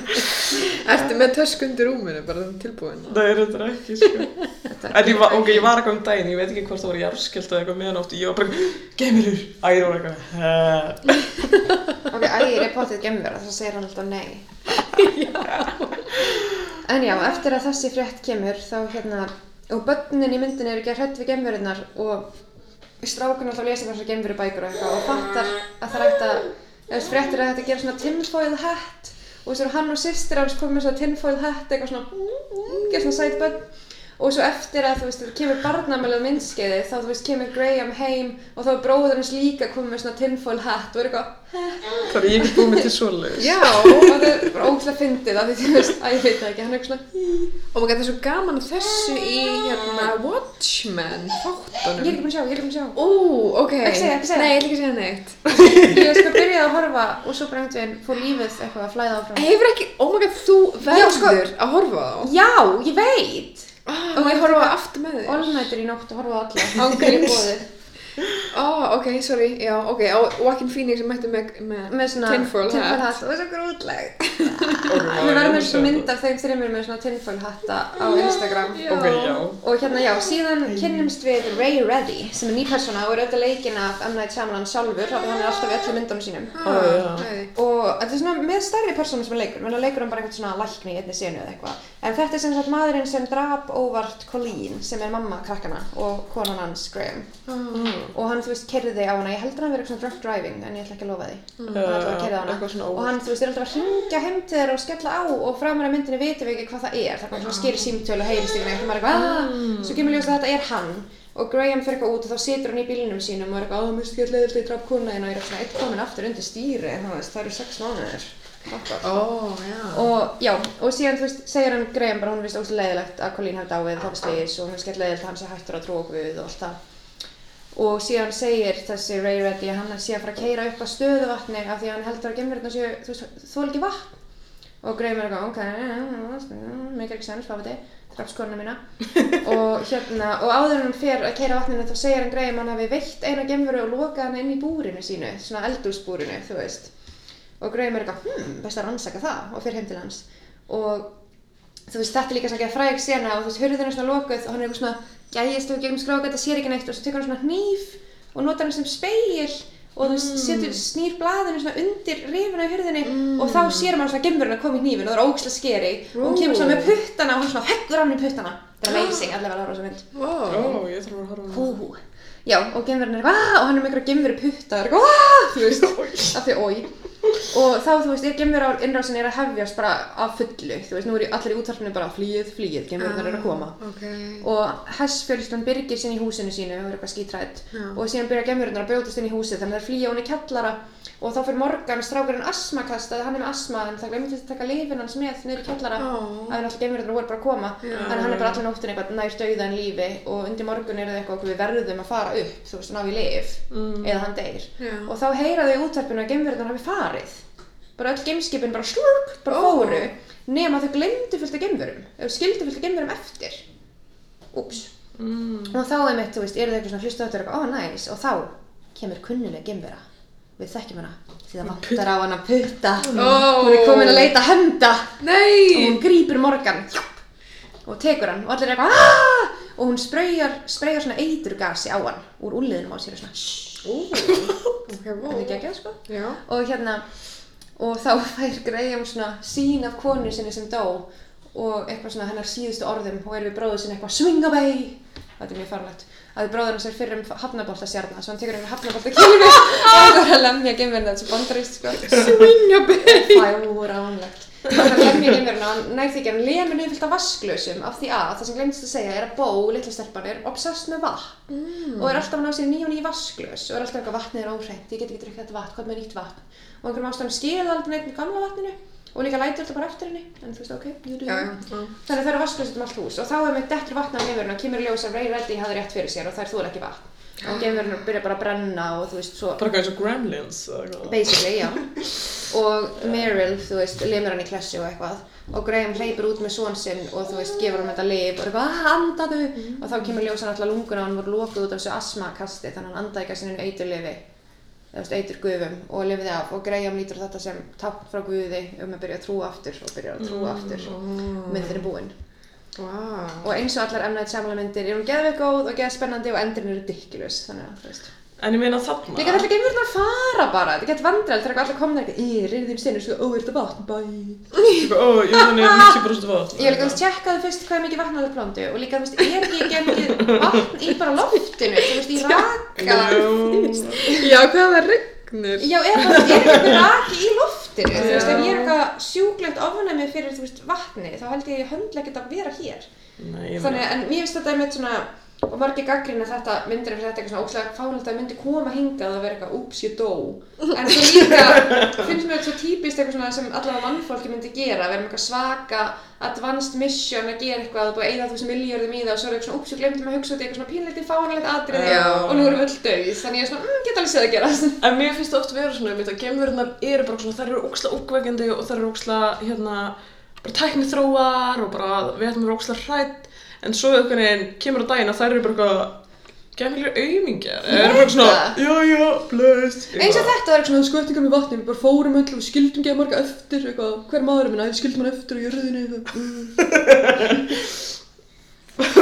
Ertu með tösku undir rúminu, bara þannig tilbúin? Það er þetta ekki, sko. Þetta En ég var, ok, ég var eitthvað um daginn, ég veit ekki hvort það var jarðskjálft eða eitthvað meðanótt, ég var bara geimurur, ægir og eitthvað, ok, ægir er pottið geimvera, þá segir hann alltaf nei En já, eftir að þessi frétt kemur þá hérna, og börnin í myndinni eru ekki hrætt við gemverunar og strákun alltaf lesa þessar gemverubækur og eitthvað og fattar að það er hægt að, eða fréttir að þetta gera svona tinfoil hat. Og svo eru hann og systir hans komið með svona tinfoil hat eitthvað svona, gera svona sæt börn og svo eftir að þú veist, það kemur barnamælið myndskeiði þá þú veist, kemur Graham heim og þá er bróður hans líka komið með svona tinfoil hat og er eitthvað, Það er ég ekki búið með til svoleiðis. Já, og það er bara ógæslega fyndið af því þú veist, að ég veit það ekki, hann er eitthvað svona og maður getur svo gaman að þessu í hérna Watchmen Ég er þáttunum. ekki búin að sjá, ég er ekki búin að sjá. Ó, ok. Ekki segja, ekki segja. Nei, ég ætla ekki að segja neitt. Ég sko byrjaði að horfa og ég veit! Og og ég ég horfa taka aftur með þér. Allnættur í nótt og horfa á alla. Ángríns. Ó, ok, sorry, já, ok, á Joaquin Phoenix sem mætti með, með, Með svona tinfoil hat. tinfoil hat. Og það er svo grútleg. Við verðum með sjá svona mynd af þeim þreymur með svona tinfoil hatta á Instagram. Já. Ok, já. Og hérna já, síðan kynnumst við Ray Reddy sem er ný persóna og er auðvitað leikinn af M. Night Shyamalan sjálfur, hann er alltaf í öllum myndunum sínum. Nei. og þetta er svona með stærri persónu sem er leikur menn að leikur hann bara eitthvað svona lækni í einni senu eða eitthvað en þetta er sem sagt maðurinn sem drap óvart Colleen sem er mamma krakkana og konan hans Graham og hann þú veist kerði á hana. Ég heldur hann verið eitthvað svona drunk driving en ég ætla ekki að lofa því. Hann ætla að kerði á hana. Eitthvað svona og hann þú veist er alltaf að hringja heim til þeirra og skella á og framar að myndinni vitum við ekki hvað það er. Það er bara svona skýri símtölu og heyrist ekki neitt og maður eitthvað "Ah." svo kemur ljós að þetta er hann. Og Graham fyrir eitthvað út og þá situr hann í bílnum sínum og er eitthvað, að mér skil leiðilegt í draf kuna þín? Og er svona eitt komin aftur undir stýri þú veist, það eru sex mánuðir. Fuck Ó, off. já. og já, og síðan þú veist, segir hann Graham bara hún er vist óslega leiðilegt að Colleen hafi dáið það var slís og hún er skell leiðilegt að hann sé hættur að trúa okkur við og allt það og síðan segir þessi Ray Reddy að hann sé að fara að keira upp á stöðuvatni af því að hann heldur að gemverðina séu, þú veist, þól ekki vatn. Og Graham er eitthvað, ok, make ekki sens, hvað veit ég, draf skorna mína. Og hérna, og áður hann fer að keira vatninu þá segir hann Graham að hann hafi veitt eina gemveru og lokað hann inn í búrinu sínu, svona eldúsbúrinu, þú veist. Og Graham er eitthvað, hm, best að rannsaka það og fer heim til hans. Og þú veist, þetta er líka svona ekki fræg sena og þú veist, hurðin er svona lokuð og hann er eitthvað svona gæðist og gegnum skráka, þetta sér ekki neitt og svo tekur hann svona hníf og notar hann sem speil og þú veist, setur, snýr blaðinu svona undir rifuna í hurðinni og þá sér maður svona gemurinn að koma í hnífin og það er ógæslega skeri og hún kemur svona með puttana og hann svona heggur hann í puttana þetta er amazing, allavega að horfa á þessa mynd Wow. Ó, ég þarf að horfa á það. Já, og gemverinn er "Ah!" og hann er með einhverja gemveru putta, og er eitthvað, "Ah!" þú veist, af því oi. Og þá, þú veist, er gemveru á innrásin er að hefjast bara af fullu, þú veist, nú er allir í útvarpinu bara flýið, flýið, gemverunnar eru að koma. Ok. Og hessfjölslan byrgir sinni í húsinu sínu og er eitthvað skítrætt Já. og síðan byrja gemverunnar að brjótast inn í húsið þannig að það er flýja hún í kjallara. Og þá fyrir Morgan strákurinn asmakast að hann er með asma en það glemdi að taka lifin hans með niður í kjallara. Ó. að hann alltaf geimverðurinn voru bara að koma. Já. en hann er bara allan nóttin eitthvað nær og og farið bara öll geimskipin bara slurp bara Ó. fóru nema þau glemdu fullt af geimverum eða skildu fullt af geimverum eftir úps Mm. og þá er mitt, þú veist, eru þau eitthvað svona hlusta á þetta og eitthvað, ó næs, og þá kemur kunnuleg geimvera við þekkjum hana því það vantar á hana putta Ó. hún er komin að leita henda og Nei! hún grípur Morgan og tekur hann og allir er eitthvað "Ah!" og hún spreyjar svona eiturgasi á hann úr úliðinum á sér og svona það er geggjað sko. Já. og hérna og þá fær Graham svona sín af konu sinni sem dó og eitthvað svona hennar síðustu orðum og er við bróður sinni eitthvað swing away. Þetta er mjög farlegt að við bróður hans er fyrir um hafnabolta stjarnar svo hann tekur einhver hafnabolta kílu og það er að lemja geimverðina þessu bandarist sko. Swinga baby! fáránlegt það er að lemja geimverðina og hann því ekki hann lemur niður fyllt af vasklösum af því að það sem glemst að segja er að Bó, litla stelpan, er obsessed með vatn. Mm. og er alltaf að ná sér ný og ný vasklös og er alltaf eitthvað vatnið er óhreint, ég get ekki drukkið þetta vatn, hvað með nýtt vatn? Og einhverjum ástæðum skilja aldrei neitt með gamla vatninu og líka lætur þetta bara eftir henni. En þú veist, ok, you do Já, you. já, já. þannig að það eru vasklös um allt hús. Og þá er með dettur vatna á geimverðinu og kemur í ljós að Ray Reddy hafði rétt fyrir sér og þær þúl ekki vatn. Og geimverðinu byrja bara að brenna og þú veist, svo Bara eins og Gremlins basically, já. Og Meryl, þú veist, limur hann í klessu og eitthvað. Og Graham hleypur út með són sinn og þú veist, gefur hann þetta lif og er eitthvað, "Ah, andaðu. Og þá kemur ljósan alltaf lunguna og hann voru lokuð út af þessu astmakasti þannig að hann andaði ekki að sinni eitur lifi eitur guðum og lifiði af. Og Graham lítur þetta sem tákn frá guði um að byrja að trúa aftur og byrja að trúa aftur myndin er búinn Vá. og eins og allar emnaðið samla myndir er hún geðveik góð og geð spennandi og endurinn er ridiculous þannig að, þú veist En ég meina þarna. Líka þetta geimverðnar fara bara, þetta getur vandræðilegt þegar allir komna eitthvað, í, reyðin steinur, sko, ó, er þetta vatn, bæ. Ó, ég þannig 90% vatn. Ég líka, þú veist, tjekkaði fyrst hvað er mikið vatn á það plándu og líka, þú veist, er ekki gemið vatn í bara loftinu, þú veist, í raka. Já, hvað það regnir? Já, er bara, er ekki raki í loftinu, þú veist, ef ég er eitthvað sjúklegt ofnæmi fyrir, þú veist, vatni, þá held ég höndlega að vera hér. Nei, ég Þannig, meina. Og margir gaggrina þetta myndir fyrir þetta eitthvað svona óslega fánulegt að myndi koma hingað og vera eitthvað, úps, ég dó. En svo líka finnst mér þetta svo típist eitthvað svona sem allavega mannfólki myndi gera, vera með eitthvað svaka advanced mission að gera eitthvað og búið að eyða þú sem miljörðum í það og svo er eitthvað svona, úps, ég glemdi mig að hugsa út í eitthvað svona pínleiti fánulegt atriði Já. og nú erum við öll döið. Þannig ég er svona, mm, get alveg séð að. En og og svo einhvern veginn kemur á daginn að þær eru bara eitthvað gemmilir aumingjar. Eða eru bara svona, já, já, blöðst. Eins og þetta er svona skvöttingar með vatni, við bara fórum öll og skildum geða marga eftir, eitthvað, hver maður er minna, skildum hann eftir á jörðinni, eitthvað.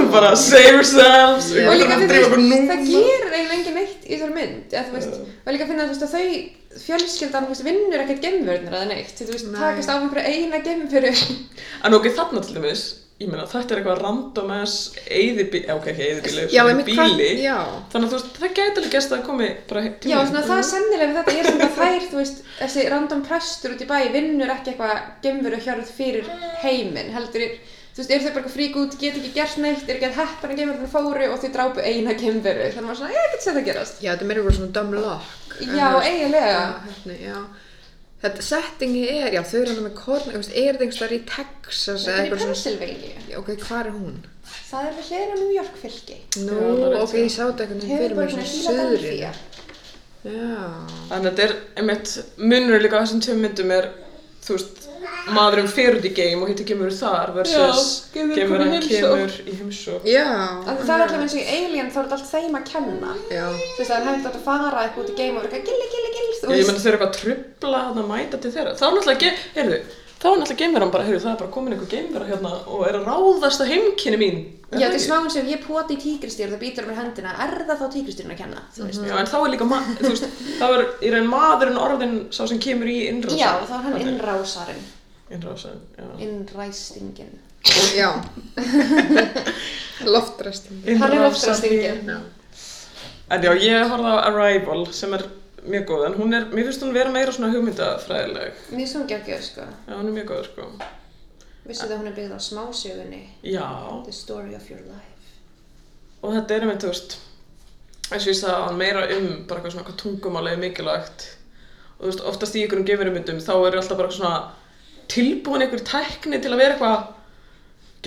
bara save yourselves. Og líka fyrir núna. það gerir eiginlega engin neitt í þessari mynd eða, veist, og líka finna að þau fjölskyldan vinnur ekkert gemvörnir eða neitt þú veist, takast á einhverja eina gemvöru En ok, þarna til dæmis, ég meina, þetta er eitthvað random ass eyðibíli, ok, ekki eyðibíli, Já, bíli. já. Þannig að þú veist, það gæti alveg gæst að komi bara til já, svona það er sennilega við þetta er svona að þær, þú veist, þessi random prestur út í bæ vinnur ekki eitthvað gemvöru hjörð fyrir heiminn, heldur er þú veist, eru þau bara eitthvað frík út, get ekki gert neitt er ekki að heppana gemvörunum fóru og þau drápu eina gemvöru, þannig að maður svona, ég get séð það gerast. Já, þetta er meira Þetta settingi er, já, þau eru hann með korn, er þetta einhverstaðar í Texas þetta eða er í eitthvað svona, Pennsylvania Já, ok, hvað er hún? það er við á New York fylki Nú, það er rétt ok, ég sá þetta einhvern veginn fyrir mér er svona. Philadelphia Já, Þannig að þetta er, einmitt, munur líka á þessum tveim myndum er, þú veist, maðurinn fer út í game og hittir gemur þar versus Já, kemur í heimsókn. kemur í heimsók. já. Þannig það er alltaf eins og í Alien þá er þetta allt þeim að kenna. Já, Þú veist, það er þetta að fara eitthvað út í game og vera eitthvað Ég meina þeir eru eitthvað að trubla að mæta til þeirra. Þá er náttúrulega, ge- heyrðu, þá er náttúrulega geimveran bara, heyrðu, það er bara komin einhver geimvera hérna og er að ráðast að heimkynni mín. Já, það þetta er og ef ég poti í tígristýr og það býtur á mér hendina, er það þá tígristýrun að kenna, þú veist? Já, en þá er líka, ma- þú veist, þá er í raun maðurinn orðin sá sem kemur í innrásin. Já, þá er hann innrásarinn, Innrásin, já. innræstingin. já. Loftræsting. Hann er loftræstingin. En já, ég horfði á Arrival sem er mjög góð, en hún er, mér finnst hún vera meira svona hugmyndafræðileg. Mér er svona geggjöð, sko. Já, hún er mjög góð, sko. Vissu það að hún er byggð á smásögunni, Já, The Story of Your Life. og þetta er einmitt, þú veist, eins og ég sagði hann meira um bara eitthvað svona hvað tungumáli er mikilvægt og þú veist, oftast í ykkurum geimverumyndum þá er alltaf bara svona tilbúin einhver tækni til að vera eitthvað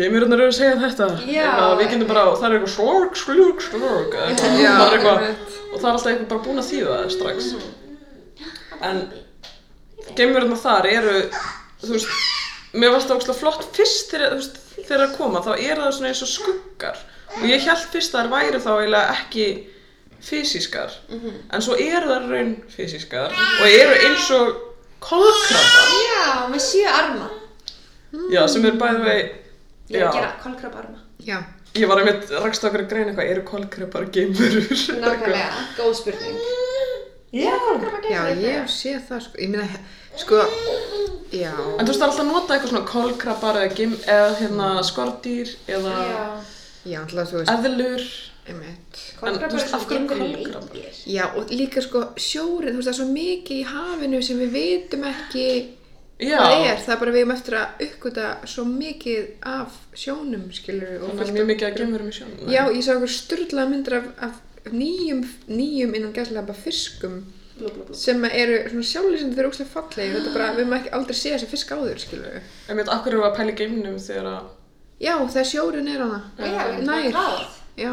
geimverurnar eru að segja þetta Já. Eitthvað, við getum bara, það er eitthvað slurg, slurg, slurg það er eitthvað. Og það er alltaf eitthvað bara búin að þýða það strax. En geimverurnar þar eru þú veist, mér varst það ógslag flott fyrst þegar, þú veist, þegar það koma þá er það svona eins og skuggar. Og ég held fyrst að það væri þá eiginlega ekki fysískar. En svo eru það raun fysískar og eru eins og kolkrabbar. Já, með sjö arma. já, sem er bæði vei Ég er að gera kolkrab arma. Já, ég var einmitt rakst okkur að greina eitthvað eru kolkrabbar geimverur Nákvæmlega, góð spurning. já já, ég hef séð það sko, ég meina, sko, já, En þú veist það er alltaf að nota eitthvað svona kolkrabbar eða, gim, eða hérna skordýr eða Já, já, alltaf, þú veist, eðlur. einmitt. Veist, er svona kolkrabbar? leikir. Já, og líka sko sjórin, þú veist, það er svo mikið í hafinu sem við vitum ekki Já, hvað er. Það er bara við um eftir að uppgöta svo mikið af sjónum, skilur við. þannig að mjög mikið að geimverum í sjónum. Já, ég sá okkur styrlaða myndir af, af nýjum, nýjum innan gæslega fiskum Blú, blú, blú. sem eru svona sjálflýsandi eru óslega fallegi. Þetta er bara, við maður ekki aldrei séð þessi fisk áður, skilur við. En veit, erum við að pæla í geimnum þegar að... Já, þegar sjórin er hana. Já, ég er Nær. bara. Já,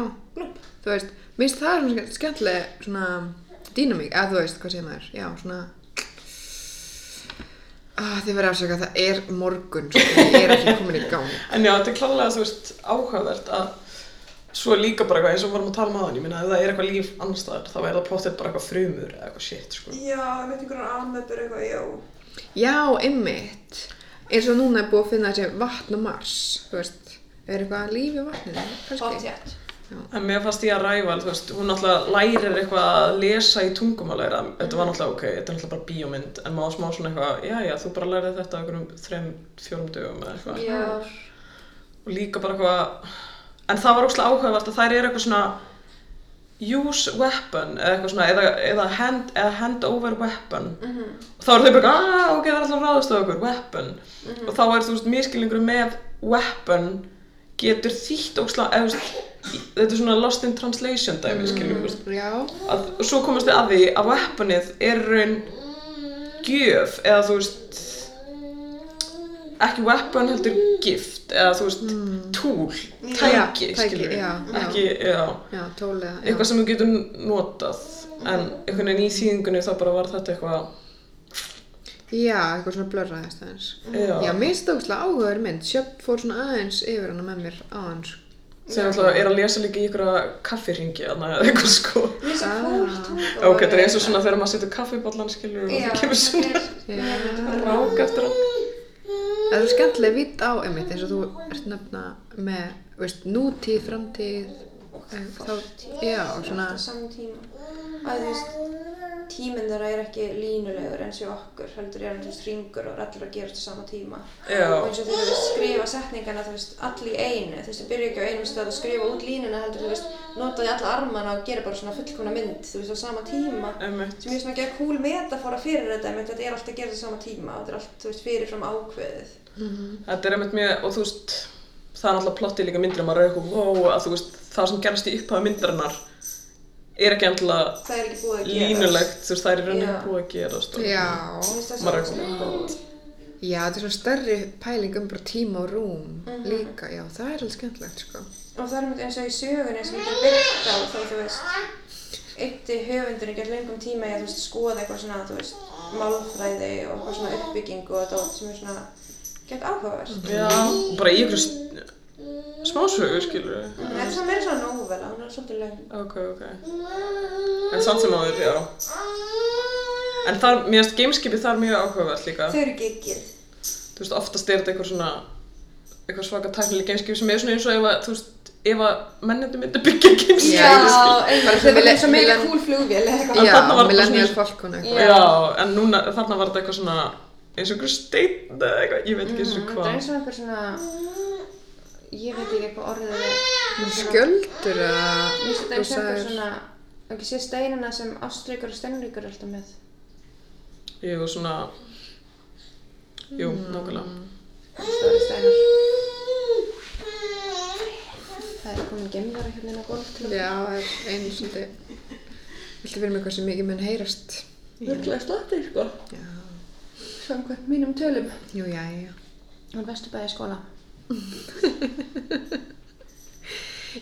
þú veist, minnst það er svona skemmt- skemmtileg svona dýnamík, eða þú veist, hvað segir maður, já, svona ah, þið verður afsaka, það er morgun, sko, ég er ekki komin í gang En já, þetta er klálega, þú veist, áhugavert að svo er líka bara eitthvað eins og við varum að tala um aðan, ég meina ef það er eitthvað líf annars staðar, þá er það pottet bara eitthvað frumur eða eitthvað shit, sko. Já, með einhverjar amöpur eitthvað, já. Já, einmitt eins og núna er búið að finna þessi vatn og mars, þú veist er eitthvað líf í vatninu, kannski Pottjætt. En mér fannst ég að ræfa, þú veist, hún náttúrulega lærir eitthvað að lesa í tungumálæra, þetta var náttúrulega ok, þetta er náttúrulega bara bíómynd, en maður smá svona eitthvað, já, já, þú bara lærið þetta á einhverjum þreim, fjórum dögum eða eitthvað. Já. og líka bara eitthvað en það var óslega áhugavert að þær eru eitthvað svona use weapon eða eitthvað svona eða, eða, hand, eða hand over weapon Mhm. og þá eru þau bara eitthvað, ah, ok, það er alltaf ráðast á okkur weapon og þá er þú veist miskilningur með weapon getur þýtt óslega eða þú veist þetta er svona lost in translation dæmi skiljum Já, að, og svo komast við að því að weaponið er raun gjöf eða þú veist ekki weapon heldur gift eða þú veist túl, tæki, Já, tæki, já, ekki, já, já. eitthvað sem þú getur notað en einhvern veginn í þýðingunni þá bara var þetta eitthvað Já, eitthvað svona blörraðist aðeins. Já, Já, mér stókslega áhugaður mynd. Sjöpp fór svona aðeins yfir hana með mér aðeins sem alltaf er að lesa líka í einhverja kaffirringi eða eitthvað sko það Ah. tungumál. ok, þetta er eins og svona þegar maður setur kaffiballan skilur og það kemur svona rák eftir hann það er skemmtileg vitt á einmitt eins og þú ert nefna með, veist, nútíð, framtíð eh, þá, já, svona á saman tíma. Að þú veist, tíminn þeirra er ekki línulegur eins og okkur, heldur er hann þú veist ringur og allir að gerast á sama tíma. já, Og eins og þegar veist skrifa setningana, þú veist, allir í einu, þú veist, þú byrja ekki á einum stað að skrifa út línuna, heldur þú veist, notaði alla armana og gera bara svona fullkomna mynd, þú veist, á sama tíma. sem ég svona að gera cool metafóra fyrir þetta, en þetta er alltaf að gera þetta á sama tíma og þetta er allt, þú veist, fyrirfram ákveðið. Þetta er einmitt mjög, og þú veist, það er náttúrulega plottið líka myndir að maður er eitthvað, wow, að veist, það sem gerst í upphafi myndarinnar er ekki endilega Það er ekki búið að gera. línulegt, þú veist, það er í rauninni Já. búið að gerast. og- Já, er já, þetta er svona stærri pæling um bara tíma og rúm Mhm. líka, já, það er alveg skemmtilegt, sko. Og það er einmitt eins og í sögunni sem þetta er byggt á, þá þú veist, eitti höfundurinn gert lengum tíma í að þú veist, skoða eitthvað svona, þú veist, málfræði og eitthvað svona uppbyggingu og dót sem er svona gett áhugavert. Já, bara í ykkur smásögu, skilur við. Þetta er svona meira svona nóvela, hún er svolítið löng. Ok, ok. En samt sem áður, já. En þar, mér finnst gameskipið þar mjög áhugavert líka. Þau eru giggið. Þú veist, oftast er þetta eitthvað svona, eitthvað svaka tæknileg gameskip sem er svona eins og ef að, þú veist, ef að mennindi myndi byggja gameskip. Já, einmitt, þau millen- eins og meira cool flugvél eða eitthvað. Já, Millennial Falcon eitthvað. Já. En núna, þarna var þetta eitthvað svona, eins og einhver steinn eða eitthvað, ég veit ekki eins og Þetta er hvað. eins og einhver svona, ég veit ekki hvað orðið er. Skjöldur eða, Mér finnst þetta einhver svona, ekki sé steinina sem Ástríkur og Steinríkur er alltaf með. Jú, svona, jú, nákvæmlega. Stóri steinar. Það er komin gemvara hérna inn á golf til að já, það er einu svolítið, viltu fyrir mig hvað sem mikið mun heyrast. virkilega slatti, sko. Já. Samkvæmt mínum tölum. Jú, já, já. Hún vesturbæði skóla.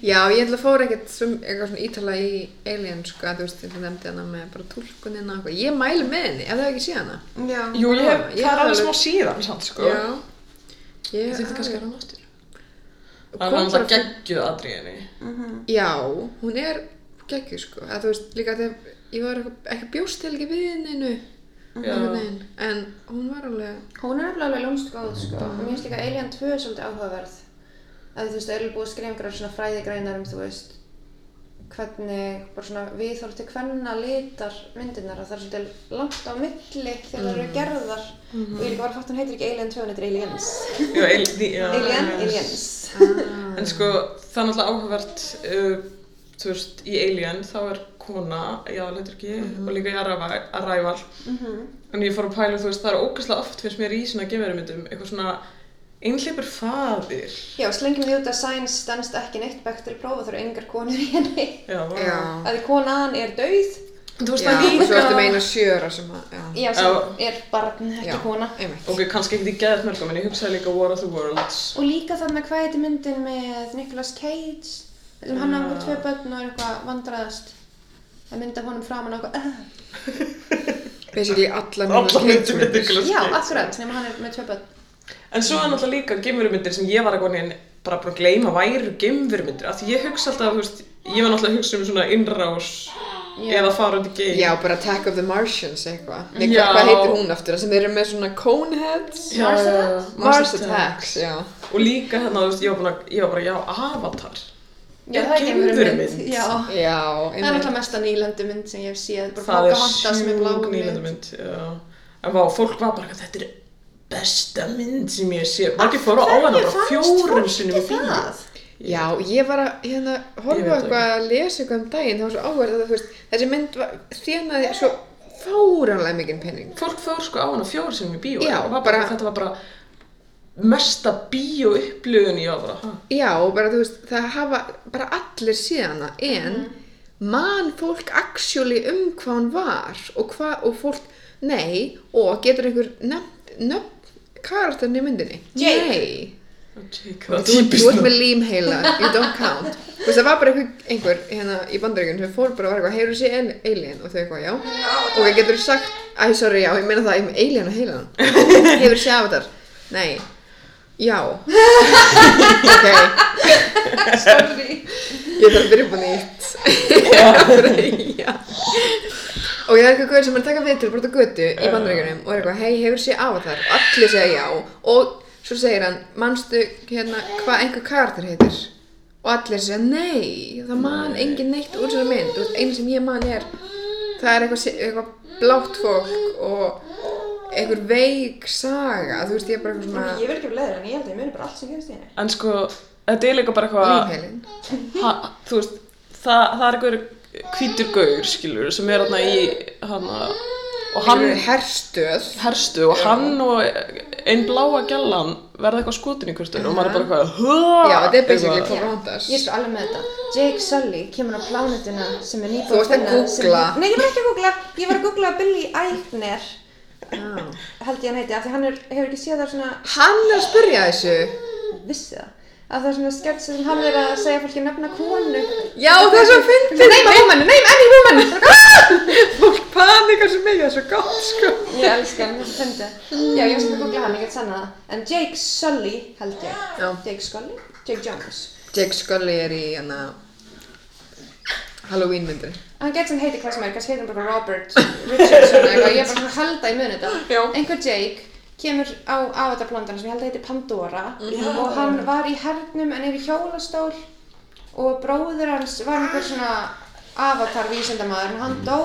Já, ég ætla að fóra ekkert eitthvað svona ítala í Alien, sko, að þú veist, ég nefndi hana með bara tólkunina og eitthvað. Ég mæli með henni, ef það ekki sé hana. Já. Jú, ég hef, Ég það er hef alveg smá síðan, sant, sko. Já. Ég, Ég þurfti kannski að rana aftur. Og Það er alltaf geggjuð aðriðinni. Já, hún er geggjuð, sko. Að þú veist, líka þegar ég var eitthvað, ekki bjóst til ekki við henni, Já. en hún var alveg, Hún er alveg lúmst góð, sko. Og mér finnst líka Alien 2 svolítið áhugaverð. Að þú veist, er alveg búið að skrifa einhverjar svona fræðigreinar um, þú veist, hvernig bara svona viðhorf til hvenna litar myndirnar og það er svolítið langt á milli þegar það eru gerðar. Og ég líka var að fatta hún heitir ekki Alien 2, hún heitir Aliens. Já, Alien. Aliens. En sko, það er náttúrulega áhugavert, uh, þú veist, í Alien þá er kona í aðaleiturki og líka í Arrival, Arrival. en ég fór að pæla, þú veist, það er ógeðslega oft finnst mér í svona geverumyndum, eitthvað svona einhleipur faðir. Já, slengjum við út að Science stendst ekki neitt bekk til prófa þar eru engar konur í henni. Já, já. Að því konan er dauð, Þú veist, Já, það er og svo ertu líka... með eina sjöra sem að, já. já, sem er barn, ekki Já. kona. Einmitt. Ok, kannski ekkert í geðað mörgum, en ég hugsaði líka War of the Worlds. Og líka þarna hvað heitir myndin með Nicolas Cage sem hann hafa tvö börn og er eitthvað vandraðast að mynda honum framan og eitthvað uh. Basically Nicolas myndir Já, akkurat, nema hann er með tvö börn En svo er náttúrulega líka geimverumyndir sem ég var eitthvað neginn bara búin að gleyma væru geimverumyndir. Af því ég hugsa alltaf, þú veist, ég var náttúrulega að hugsa um svona innrás Já. eða fara út í geim. Já, bara Attack of the Martians eitthvað. Nei, Já. hvað, heitir hún aftur? Sem þeir eru með svona coneheads? Mars. Attacks? Mars Attacks, já. Og líka hérna, þú veist, ég var, búin að, ég var bara, já, Avatar. Já, Er það er geimverumynd geimverumynd? Já, Já, það er náttúrulega mesta nýlendu mynd sem ég hef séð bara Það er sjúk lit. nýlendumynd, já. En vá, fólk var bara, þetta er besta mynd sem ég sé. Margir fóru á hana bara fjórum sinnum í bíó. það? Já, ég var að hérna, horfa eitthvað að lesa eitthvað um daginn, það var svo áverð að þú veist, þessi mynd var, þjónaði svo fáránlega mikinn penning. Fólk fór sko á hana fjórum sinnum í bíó. Já, og var bara, bara- þetta var bara mesta ég var bara, ha? Já, bara þú veist, það hafa bara allir síðana, en man fólk actually um hvað hann var og hvað, og fólk, nei, og getur einhver nefnt karakterin í myndinni? Jake. Nei. Þú, það er þú típist ert með lím heila, you don't count. Þú veist, það var bara einhver, einhver hérna í bandaríkjun sem fór bara og var eitthvað, heyrðu sé alien? Og þau eitthvað, já. Og getur þú sagt, æ, sorry, já, ég meina það, ég með alien og heilan. Hefur sé avatar, nei já. Ok, Sorry. ég þarf að byrja upp á nýtt. Og ég er eitthvað guður sem er að taka við til bara út á götu í bandaríkjunum og er eitthvað, hei, hefur sé avatar og allir segja já. Og svo segir hann, manstu hérna hvað einhver karakter heitir? Og allir segja nei, það man engin neitt úr þessari mynd, veist, einu sem ég man er það er eitthvað, eitthvað blátt fólk og einhver veik saga, þú veist, ég er bara eitthvað svona Ég vil ekki vera leiður en ég held að ég muni bara allt sem gerist í henni. En sko, þetta er líka bara eitthvað, þú veist, það, það er eitthvað hvítur gaur, skilur, sem er hérna í, hana, og hann, hann herstöð herstu, og hann og einn bláa gjallan verða eitthvað skotin í öðru og maður er bara eitthvað, já, þetta er basically Eitthvað. Pocahontas Ég er sko alveg með þetta. Jake Sully kemur á plánetuna sem er Þú nýbúið ert að googla. Sem... Nei, ég var ekki að googla. Ég var að googla Billy Eichner. Held ég hann heiti, af því hann er, hefur ekki séð það svona, hann er að spyrja þessu vissi það. Að það er svona sketch sem hann er að segja fólki nefna konu. já, það er svo fyndið Name a woman, name any woman! fólk panikar svo mikið, það er svo gott sko Ég elska hann, þetta fyndi. Já, ég sem að googla hann, ég get sanna það. En Jake Sully, held ég. Já. Jake Scully? Jake Jones. Jake Scully er í hana Halloween myndin Hann getur sem heiti hvað sem er, kannski heitir hann bara Robert Richardson eða eitthvað, ég er bara svona að halda í muni Já. þetta. Einhver Jake kemur á avatarplantana sem ég held að heiti Pandora. Og hann var í hernum en er í hjólastól. Og bróður hans var einhver svona avatar vísindamaður en hann dó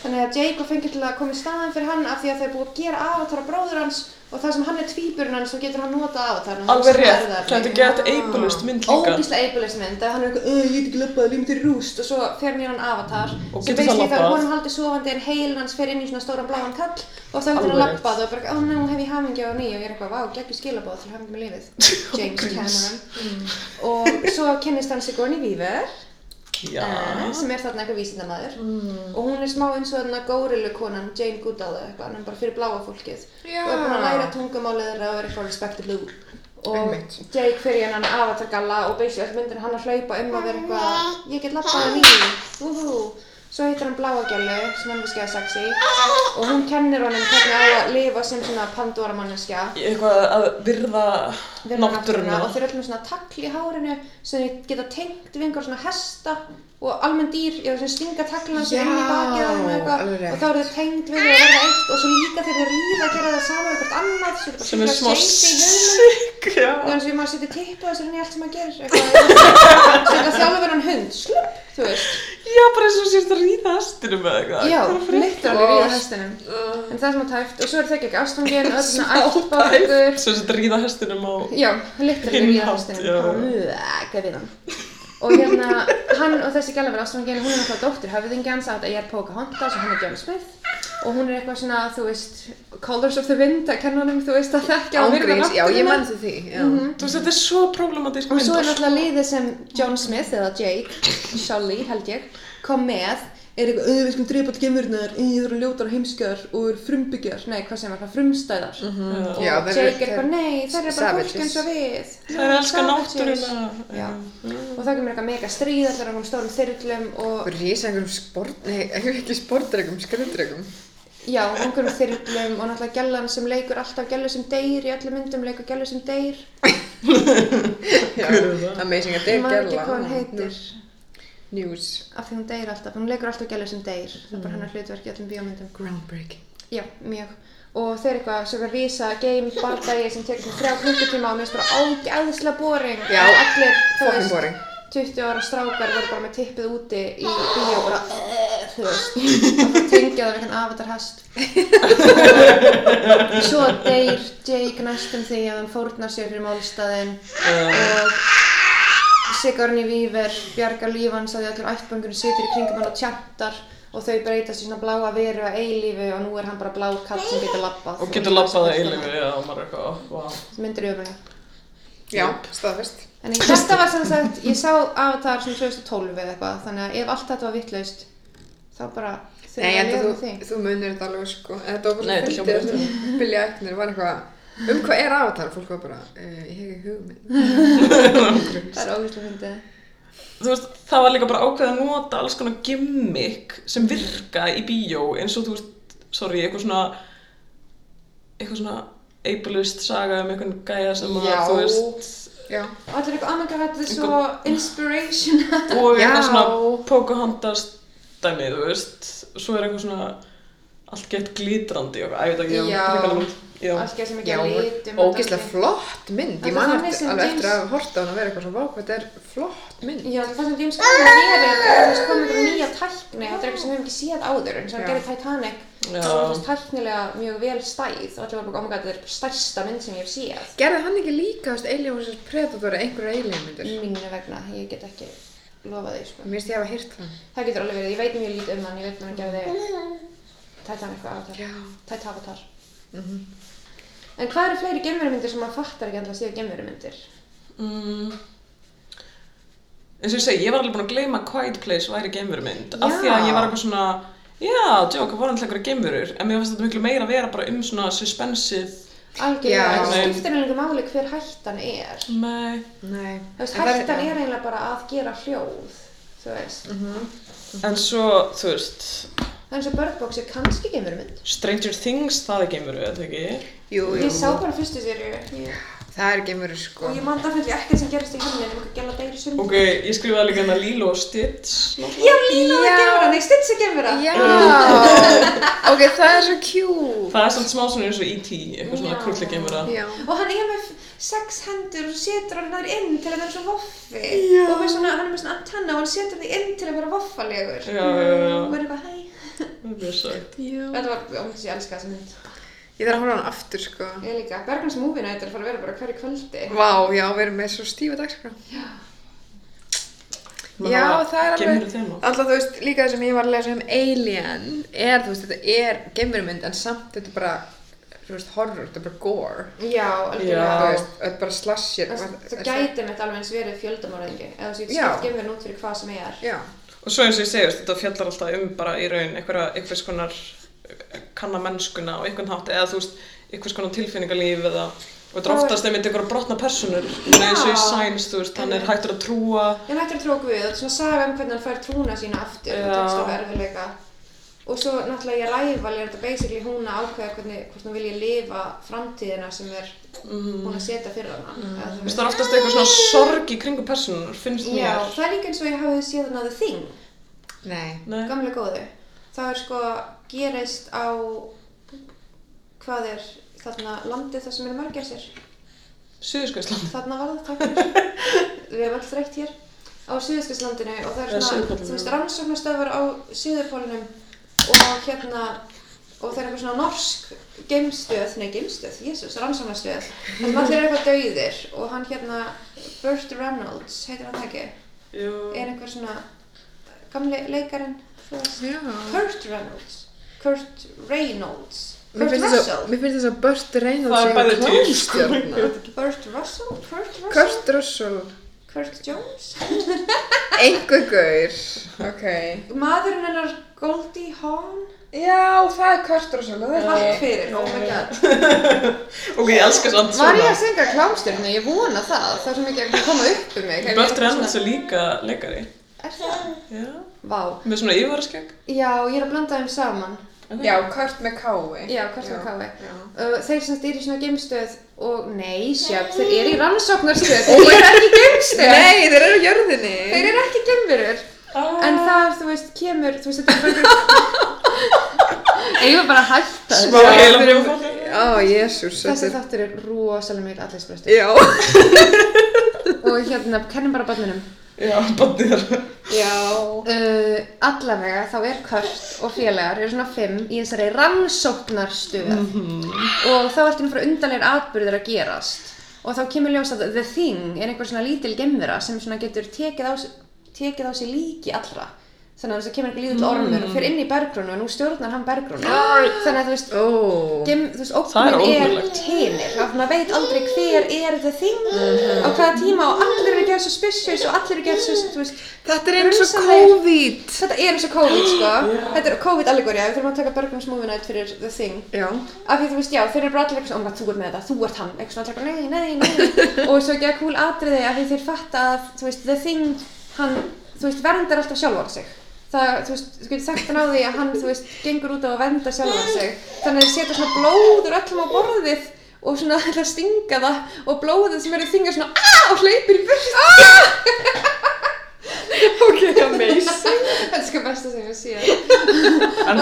þannig að Jake var fengið til að koma í staðan fyrir hann af því að þau búið að gera avatar á bróður hans og það sem hann er tvíburinn hans þá getur hann notað avatar Alveg rétt, þetta er gett ableist mynd líka. ógíslega ableist mynd að hann er eitthvað, "Ugh, ég get ekki löpað, líf til rúst. Og svo fer hann í hann avatar. Og getur það labbað. honum haldið sofandi en heilin hans fer inn í svona stóran bláan kall og þá getur hann labbað og bara, ó ná, hef ég hamingju á ný. Og ég er eitthvað, vá, geggjur skilabóð til hamingju með lífið. James Cameron. Og svo kynnist hann Sigourney Weaver. Já. Eh, sem er þarna eitthvað vísindamæður og hún er smá eins og þarna górillukonan Jane Goodall eða eitthvað, hann er bara fyrir bláa fólkið. Já. og er búin að læra tungumálið þeirra og er eitthvað respectable. Og Einmitt. Jake fyrir hennan avatar galla og basically all myndin hann að hlaupa um að vera eitthvað ég get lappað að nýju, svo heitir hann Bláa Gjallu sem hann viski að sexy. Og hún kennir honum hvernig að lifa sem svona Pandora manneskja Eitthvað að virða náttúruna. og þeir eru öll með svona tagl í hárinu sem þeir geta tengt við einhver svona hesta og almenn dýr, ég veist, stinga taglina sér inn í bakið eða eitthvað. og þá eru þeir tengt við og verða eitt og svo líka þeir eru ríða að gera það sama við hvert annað svo sem er smá já. þannig að maður setja tippu inn í allt sem maður gerir eitthvað, setja þjálfverðan hund slupp, þú veist. Já, bara eins og sérst að ríða hestinu með eitthvað. já, er að literally ríða hestinum. En það er smá tæft og svo eru þau ekki ástfangin öll svona ættbákur Sem sérst að ríða hestinum á... Já, literally við hann. Og hérna, hann og þessi gæla verið ástfangin, hún er náttúrulega dóttir höfðingjans að ég er Pocahontas og hann er John Smith og hún er eitthvað svona, þú veist, Colors of the Wind að kenna honum, þú veist, að þekkja og virða Ángríns, já, ég mann því, já. Þú veist, þetta er svo problematísk Og svo er mynd. náttúrulega liðið sem John Smith eða Jake, Sully held ég, kom með er eitthvað, "Ö, við skulum drepa all gemurnar, ég eru ljótar og heimskar og eru frumbyggjar, nei, hvað sem er það, frumstæðar. Og Já, þeir eru- Jake er eitthvað, nei, það er bara fólk eins og við. Það er elska Savages." náttúruna. Já. Og það kemur eitthvað mega stríð allar á einhverjum stórum þyrlum og Og rísa einhverjum sport, nei, ekki sportdregum, skriðdregum. já, og einhverjum þyrlum og náttúrulega gellan sem leikur alltaf gellu sem deyr í öllum myndum leikur gellu sem deyr. Já? Amazing að deyr man News. af því hún deyr alltaf, hún leikur alltaf gellu sem deyr. Það er bara hennar hlutverk í öllum bíómyndum. Groundbreaking. Já, mjög. Og þeir eitthvað svona rísa game bardagi sem tekur þrjá klukkutíma og mér finnst bara ágæðslega boring. Já, Og allir, þú veist, boring. 20 ára strákar voru bara með tippið úti í bíó og bara, uh, þú veist, og það tengja það við einhvern avatar hest. Svo deyr Jake næstum því að hann fórnar sér fyrir málstæðin og Sigourney Weaver bjargar lífans að því allir ættböngunum situr í kringum hann og tjantar og þau breytast í svona bláa veru að eilífi og nú er hann bara blár kall sem getur labbað. Og getur labbað að eilífi, já, maður eitthvað. Það myndir yfir mig. Já, staðfest. En ég- þetta var sem sagt, ég sá Avatar sem 2012 eða eitthvað, þannig að ef allt þetta var vittlaust, þá bara þurfum Nei, við að lifa þú, því. þú munir þetta alveg, sko. En þetta var bara þessum Billy Eichner var eitthvað, um hvað er avatar? Fólk var bara, uh, ég hef ekki hugmynd. Það er ógæslega fyndið. Þú veist, það var líka bara ákveð að nota alls konar gimmick sem virka í bíó eins og þú veist, sorry, eitthvað svona eitthvað svona ableist saga um einhvern gæja sem að, Já. þú veist Já. Og allir eitthvað, my god, þetta er svo inspirational. og eitthvað svona Pocahontas dæmi, þú veist svo er eitthvað svona allt gett glitrandi og eitthvað, ég veit ekki, Já. hrikaleg mynd. já. Getur sem Já, ekki að litum. ógeðslega flott mynd. Það Ég man eftir, alveg eftir að horta á hana að vera eitthvað svona, vá, hvað þetta er flott mynd. Já, það sem James Cameron gerir er að þess komið einhverja nýja tækni, þetta er eitthvað sem við hefum ekki séð áður, eins og hann gerir Titanic, Já. það var þess tæknilega mjög vel stæð og allir var bara, oh my god, þetta er stærsta mynd sem ég hef séð. Gerði hann ekki líka, Alien vs. Predator einhverja Alien myndir? Mínu vegna, ég get ekki lofað því, sko. Mér finnst ég hafa heyrt það. Það getur alveg verið, ég veit mjög lítið um hann, ég veit að hann En hvað eru fleiri gemverumyndir sem maður fattar ekki alltaf að séu gemverumyndir? Mm. eins og ég segi, ég var alveg búin að gleyma Quiet Place væri geimverumynd af því að ég var eitthvað svona já, djók, það voru alltaf einhverja geimverur en mér finnst þetta miklu meira að vera bara um svona suspensið Algjörlega, það skiptir einhverjum máli hver hættan er. Nei, Nei. Veist, er- hættan er eiginlega bara að gera hljóð, þú veist. en svo, þú veist Það er eins og Bird Box er kannski gemurmynd. Stranger Things, það er geimveru, eða ekki? Jú, jú. Ég sá bara fyrstu sériu ég- Það er geimurur, sko. og ég man það fyrir ekkert sem gerist í henni en einhver gæla deyri sund. Ok, ég skrifaði líka hérna Lilo og Stitch Já, Já. er gemura, nei, Stitch er gemura. Já. ok, það er svo cute. Það er svona smá svona eins og E.T., eitthvað svona krulli geimvera Já. Og hann er með sex hendur og setur hann þar inn til að vera svo voffi. Og með svona, hann er með svona antenna og hann setur því inn til að vera voffalegur. Já, já, já. Og er eitthvað, hæ. Það er sagt Já. Þetta var, ómins, ég elska þessa mynd. Ég þarf að horfa á hann aftur, sko. Ég líka. Bergans Movie Night er að fara að vera bara hverju kvöldi. Vá, já, við erum með svo stífa dagskrá. Já, það er alveg... Alltaf, þú veist, líka það sem ég var að lesa um Alien er, þú veist, þetta er geimurumynd en samt þetta er bara þú veist, horror, þetta er bara gore. Já. Já. Veist, þetta er bara slasher. Það, gæti með alveg eins verið fjöldamorðingi eða þú Já. skipt geimverun út fyrir hvað sem er. Já, Og svo eins og ég segist, þetta fjallar alltaf um bara í raun einhverja, einhvers konar eh, kanna mennskuna og einhvern hátt eða þú veist, einhvers konar tilfinningalíf eða og þetta er Og- oftast einmitt einhverja brotna personur eins og í. Science, þú veist, hann er hættur að trúa Ég nættur að trúa Guð, þetta er svona saga um hvernig hann fær trúna sína aftur og Já. tekst á erfiðleika. Og svo náttúrulega ég ræval er þetta basically hún að ákveða hvernig, hvort hún vilji lifa framtíðina sem er hún að setja fyrir hana. Mm. Þú veist, það er oftast eitthvað svona sorg í kringum personur, finnst mér Já, það er líka eins og ég hafði séð hana The Thing, nei. Nei. gamlega góðu. Það er sko gerist á, hvað er þarna landið þar sem eru mörgæsir. Suðurskauðsland Þarna var það, takk fyrir. Við erum alltaf þreytt hér á Suðurskjöldslandinu og það er svona, þú veist, rannsóknastöðvar á Suðurpólunum og hérna, og það er eitthvað svona norsk geimstöð, nei geimstöð, jésús, rannsóknastöð, þar sem allir eru eitthvað dauðir og hann hérna, Burt Reynolds, heitir hann það ekki, Jú. er einhver svona gamli leikarinn. Kurt Reynolds, Kurt Reynolds, Mér Kurt að, Russell, mér finnst þess að Burt Reynolds er sko. klámstjörna. Burt Russell, Kurt Russell, Kurt Russell, Kurt Jones, einhver gaur, ok. maðurinn hennar Goldie Hawn, Já, það er Russell, það er það. fyrir, oh my god. Ok, ég elska samt Var ég svona að syngja klámstjörna? Ég vona það, það er svo mikið að koma upp um mig. Burt Reynolds er líka leikari Er það? Já Vá. Með svona yfirvaraskegg Já, ég er að blanda þeim saman. Já, Kurt með kái. Já, var káði. Já. Uh, þeir sem styrir svona geimstöð og, nei, sjöp, þeir eru í rannsóknarstöð, þeir eru ekki í geimstöð. Nei, þeir eru á jörðinni. Þeir eru ekki geimverur. Ah. En það, þú veist, kemur, þú veist, þetta er bara Eigum bara að hætta Smá Já, heila fyrir- brjóðfalli Á, jésús. Þessi þáttur er rosalega mikil allinsbröstu. Já. Og hérna, kennum bara börnunum. Já, bannið þar Já. Uh, allavega þá er Kurt og félagar eru svona fimm í þessari rannsóknarstöð og þá ertu fyrir undanlegar atbyrðir að gerast og þá kemur ljós að The Thing er einhver svona lítil gemvera sem svona getur tekið á, tekið á sig líki allra þannig að þess að kemur einhver lítill ormur og fyrir inn í berggrunnu og nú stjórnar hann berggrunnu þannig að þú veist Ó. Gem, þú veist, Það er er þannig að maður veit aldrei hver er the thing á hvaða tíma og allir eru gerð suspicious og allir eru gerð svo, þú veist, Þetta er eins og. COVID. Þetta er eins og COVID sko, þetta er COVID allegóri, við þurfum að taka Bergmans movie night fyrir The Thing. Já. af því þú veist, já, þeir eru bara allir eitthvað svona, "Oh God, þú ert með þetta, þú ert hann, eitthvað nei, nei, nei og svo að cool það, þú veist, þú getur þekkt hann á því að hann, þú veist, gengur út á að vernda sjálfan sig. Þannig að þeir setja svona blóður öllum á borðið og svona ætla að stinga það og blóðið sem er í þinga svona aah og hleypir í burt Ok, amazing. Þetta er sko besta sem ég sé En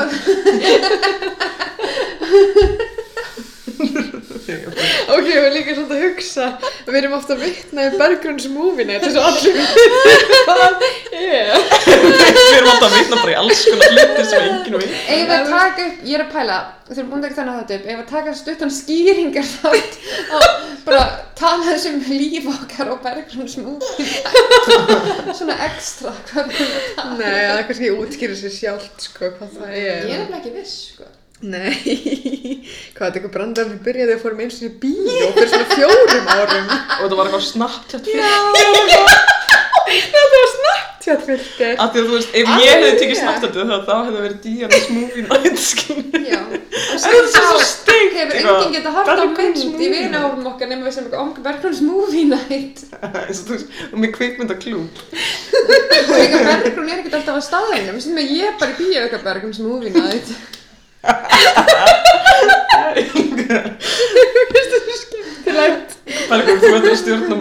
Ok, og líka svona að hugsa. Við erum ofta að vitna í Berggrunns movie night þess að allir er. Við erum alltaf að vitna bara í alls konar hluti sem enginn veit. Ef við taka upp, ég er að pæla, þú erum búin að taka þannig þetta upp, ef við taka stuttan skýringar þátt og bara tala þessum líf okkar og Bergrunns movie. Svona ekstra, við að tala Nei, það er kannski útskýra sér sjálft, sko, hvað það Ég er er. nefnilega ekki viss, sko Nei, hvað, þetta eitthvað brandar sem byrjaði að fórum eins og í bíó fyrir svona fjórum árum. Og þetta var eitthvað Snapchat fyrir Þetta var Snapchat filter. Af því að þú veist, ef ég hefði tekið. Snapchatið þá hefði verið Díanas movie night skilur Já, og Það svo hefur eitthvað. enginn geta hort á mynd í movie vinárum okkar nema við sem eitthvað om Bergrunns movie night. Eins og og með kvikmyndaklúb og líka Bergrun er ekkert alltaf á staðinum sem ég bara í bíó eitthvað Movie night Skemmtilegt. Bergur, þú ert að stjórna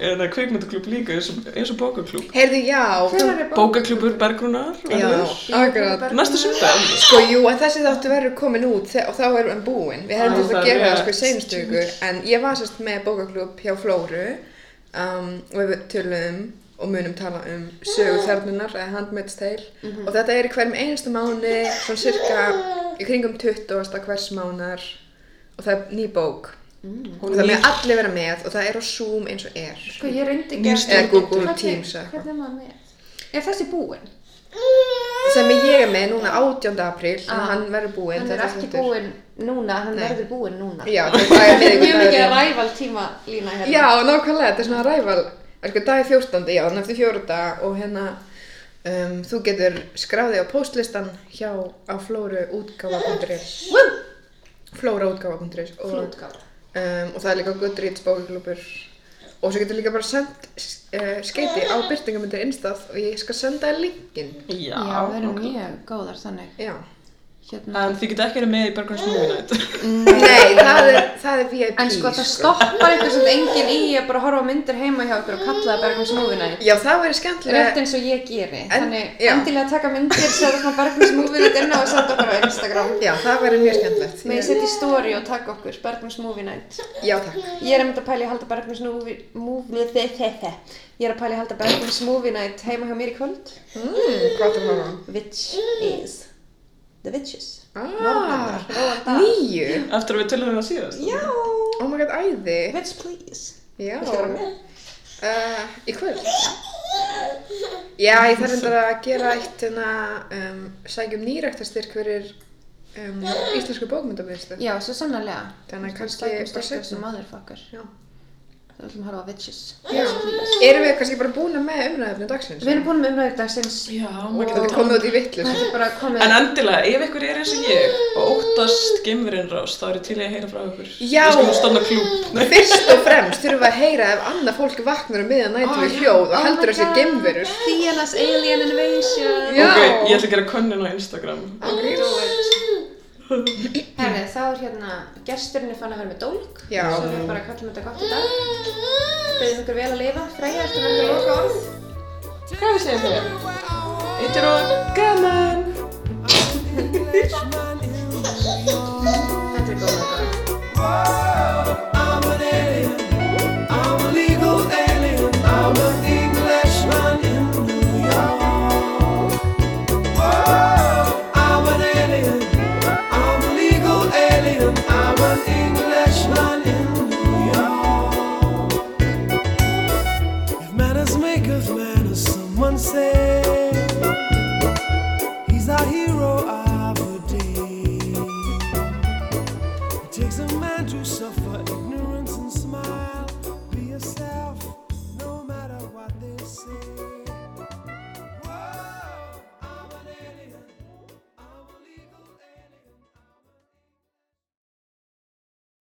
eða kvikmyndaklúb líka eins og, eins og bókaklúb Heyrðu, já. Hvenær er bók? Bókaklúbur Bergrunar. Næsta sundag Sko, jú, en þessi þáttu verður komin út og þá erum við búin. Við hefum þurft það að er gera sko í seinustu viku, en ég var sérst með bókaklúb hjá Flóru um, og við töluðum og munum tala um sögu þarnunar eða Handmaid's Tale og þetta er í hverjum einasta mánu, svona cirka í kringum 20. hvers mánar og það er ný bók og það með allir vera með og það er á Zoom eins og er. Sko ég reyndi ekki Eða Google Teams eða eitthvað. Hvernig er maður með? Er þessi búinn? sem ég er með núna 18. apríl Ah. hann verður búinn Hann er ekki búinn núna, hann Nei. verður búinn núna. Já, þetta er Mjög mikið miðvikudagurinn. ræval tíma lína hérna. Já, nákvæmlega, þetta er svona ræval sko, dag 14. já, þannig eftir fjóru dag og hérna um, þú getur skráðið á postlistan hjá á flóruútgáfa.is flóraútgáfa.is og, um, og það er líka Goodreads bókaklúpur og svo getur líka bara sendt uh, skeiti á byrtingamundir innstað og ég skal senda þér linkin Já, Já, við erum ok. mjög góðar þannig. Já, Hérna. En þið geta ekki verið með í Berggrunns Movie Night. nei, það er, það er VIP En sko það stoppar ykkur sem enginn í að bara horfa myndir heima hjá ykkur og kalla það Bergmanns Movie Night. Já, það verður Rétt skemmtilega eins og ég geri. En- Þannig já. endilega taka myndir, setja svona Bergmanns Movie Night inn á og senda okkur á Instagram. Já, það verður mjög skemmtilegt Með ég setja í story og taka okkur Bergmanns Movie Night. Já, takk Ég er að pæla í að halda Bergmanns Movie... movie þe, Ég er að pæla í að halda Bergmanns Movie Night heima hjá mér í kvöld. mm, The Witches. Ah, nýju Eftir að við tölum við það síðast. Já, Oh my god, æði Witch please. Já Viltu vera með? uh, Í kvöld Já, ég þarf endur að gera eitt hérna um, sækjum nýræktastyrk fyrir um, íslensku bókmyndabýðstu Já, svo sannarlega. Þannig að kannski styrkjum seinna. sem motherfucker. Já. Það ætlum að horfa á Witches. Erum við kannski bara búin með umræðefni dagsins? Við erum búin með umræður dagsins. Já, Og- maður getur komið út í vitlu Þetta er bara komið... En endilega, ef ykkur er eins og ég og óttast geimverinn rás, þá er ég til að heyra frá ykkur. Já. Við. Fyrst og fremst þurfum við að heyra ef annað fólk vaknar um miðan nættu Oh, við hljóð og heldur þessi God. gemverur. Theanas Alien Invasion. Já. Ok, ég ætla að gera könnun á Instagram. Herri, þá er hérna, gesturinn er fann að vera með dólk. Já. Svo við bara kallum þetta gott í dag. Bauðum ykkur vel að lifa. Freyja, ertu með ykkur loka orð? Hvað við segjum þér? Þetta er og gaman! Þetta er góð loka orð. I'm an alien. I'm a legal alien. I'm an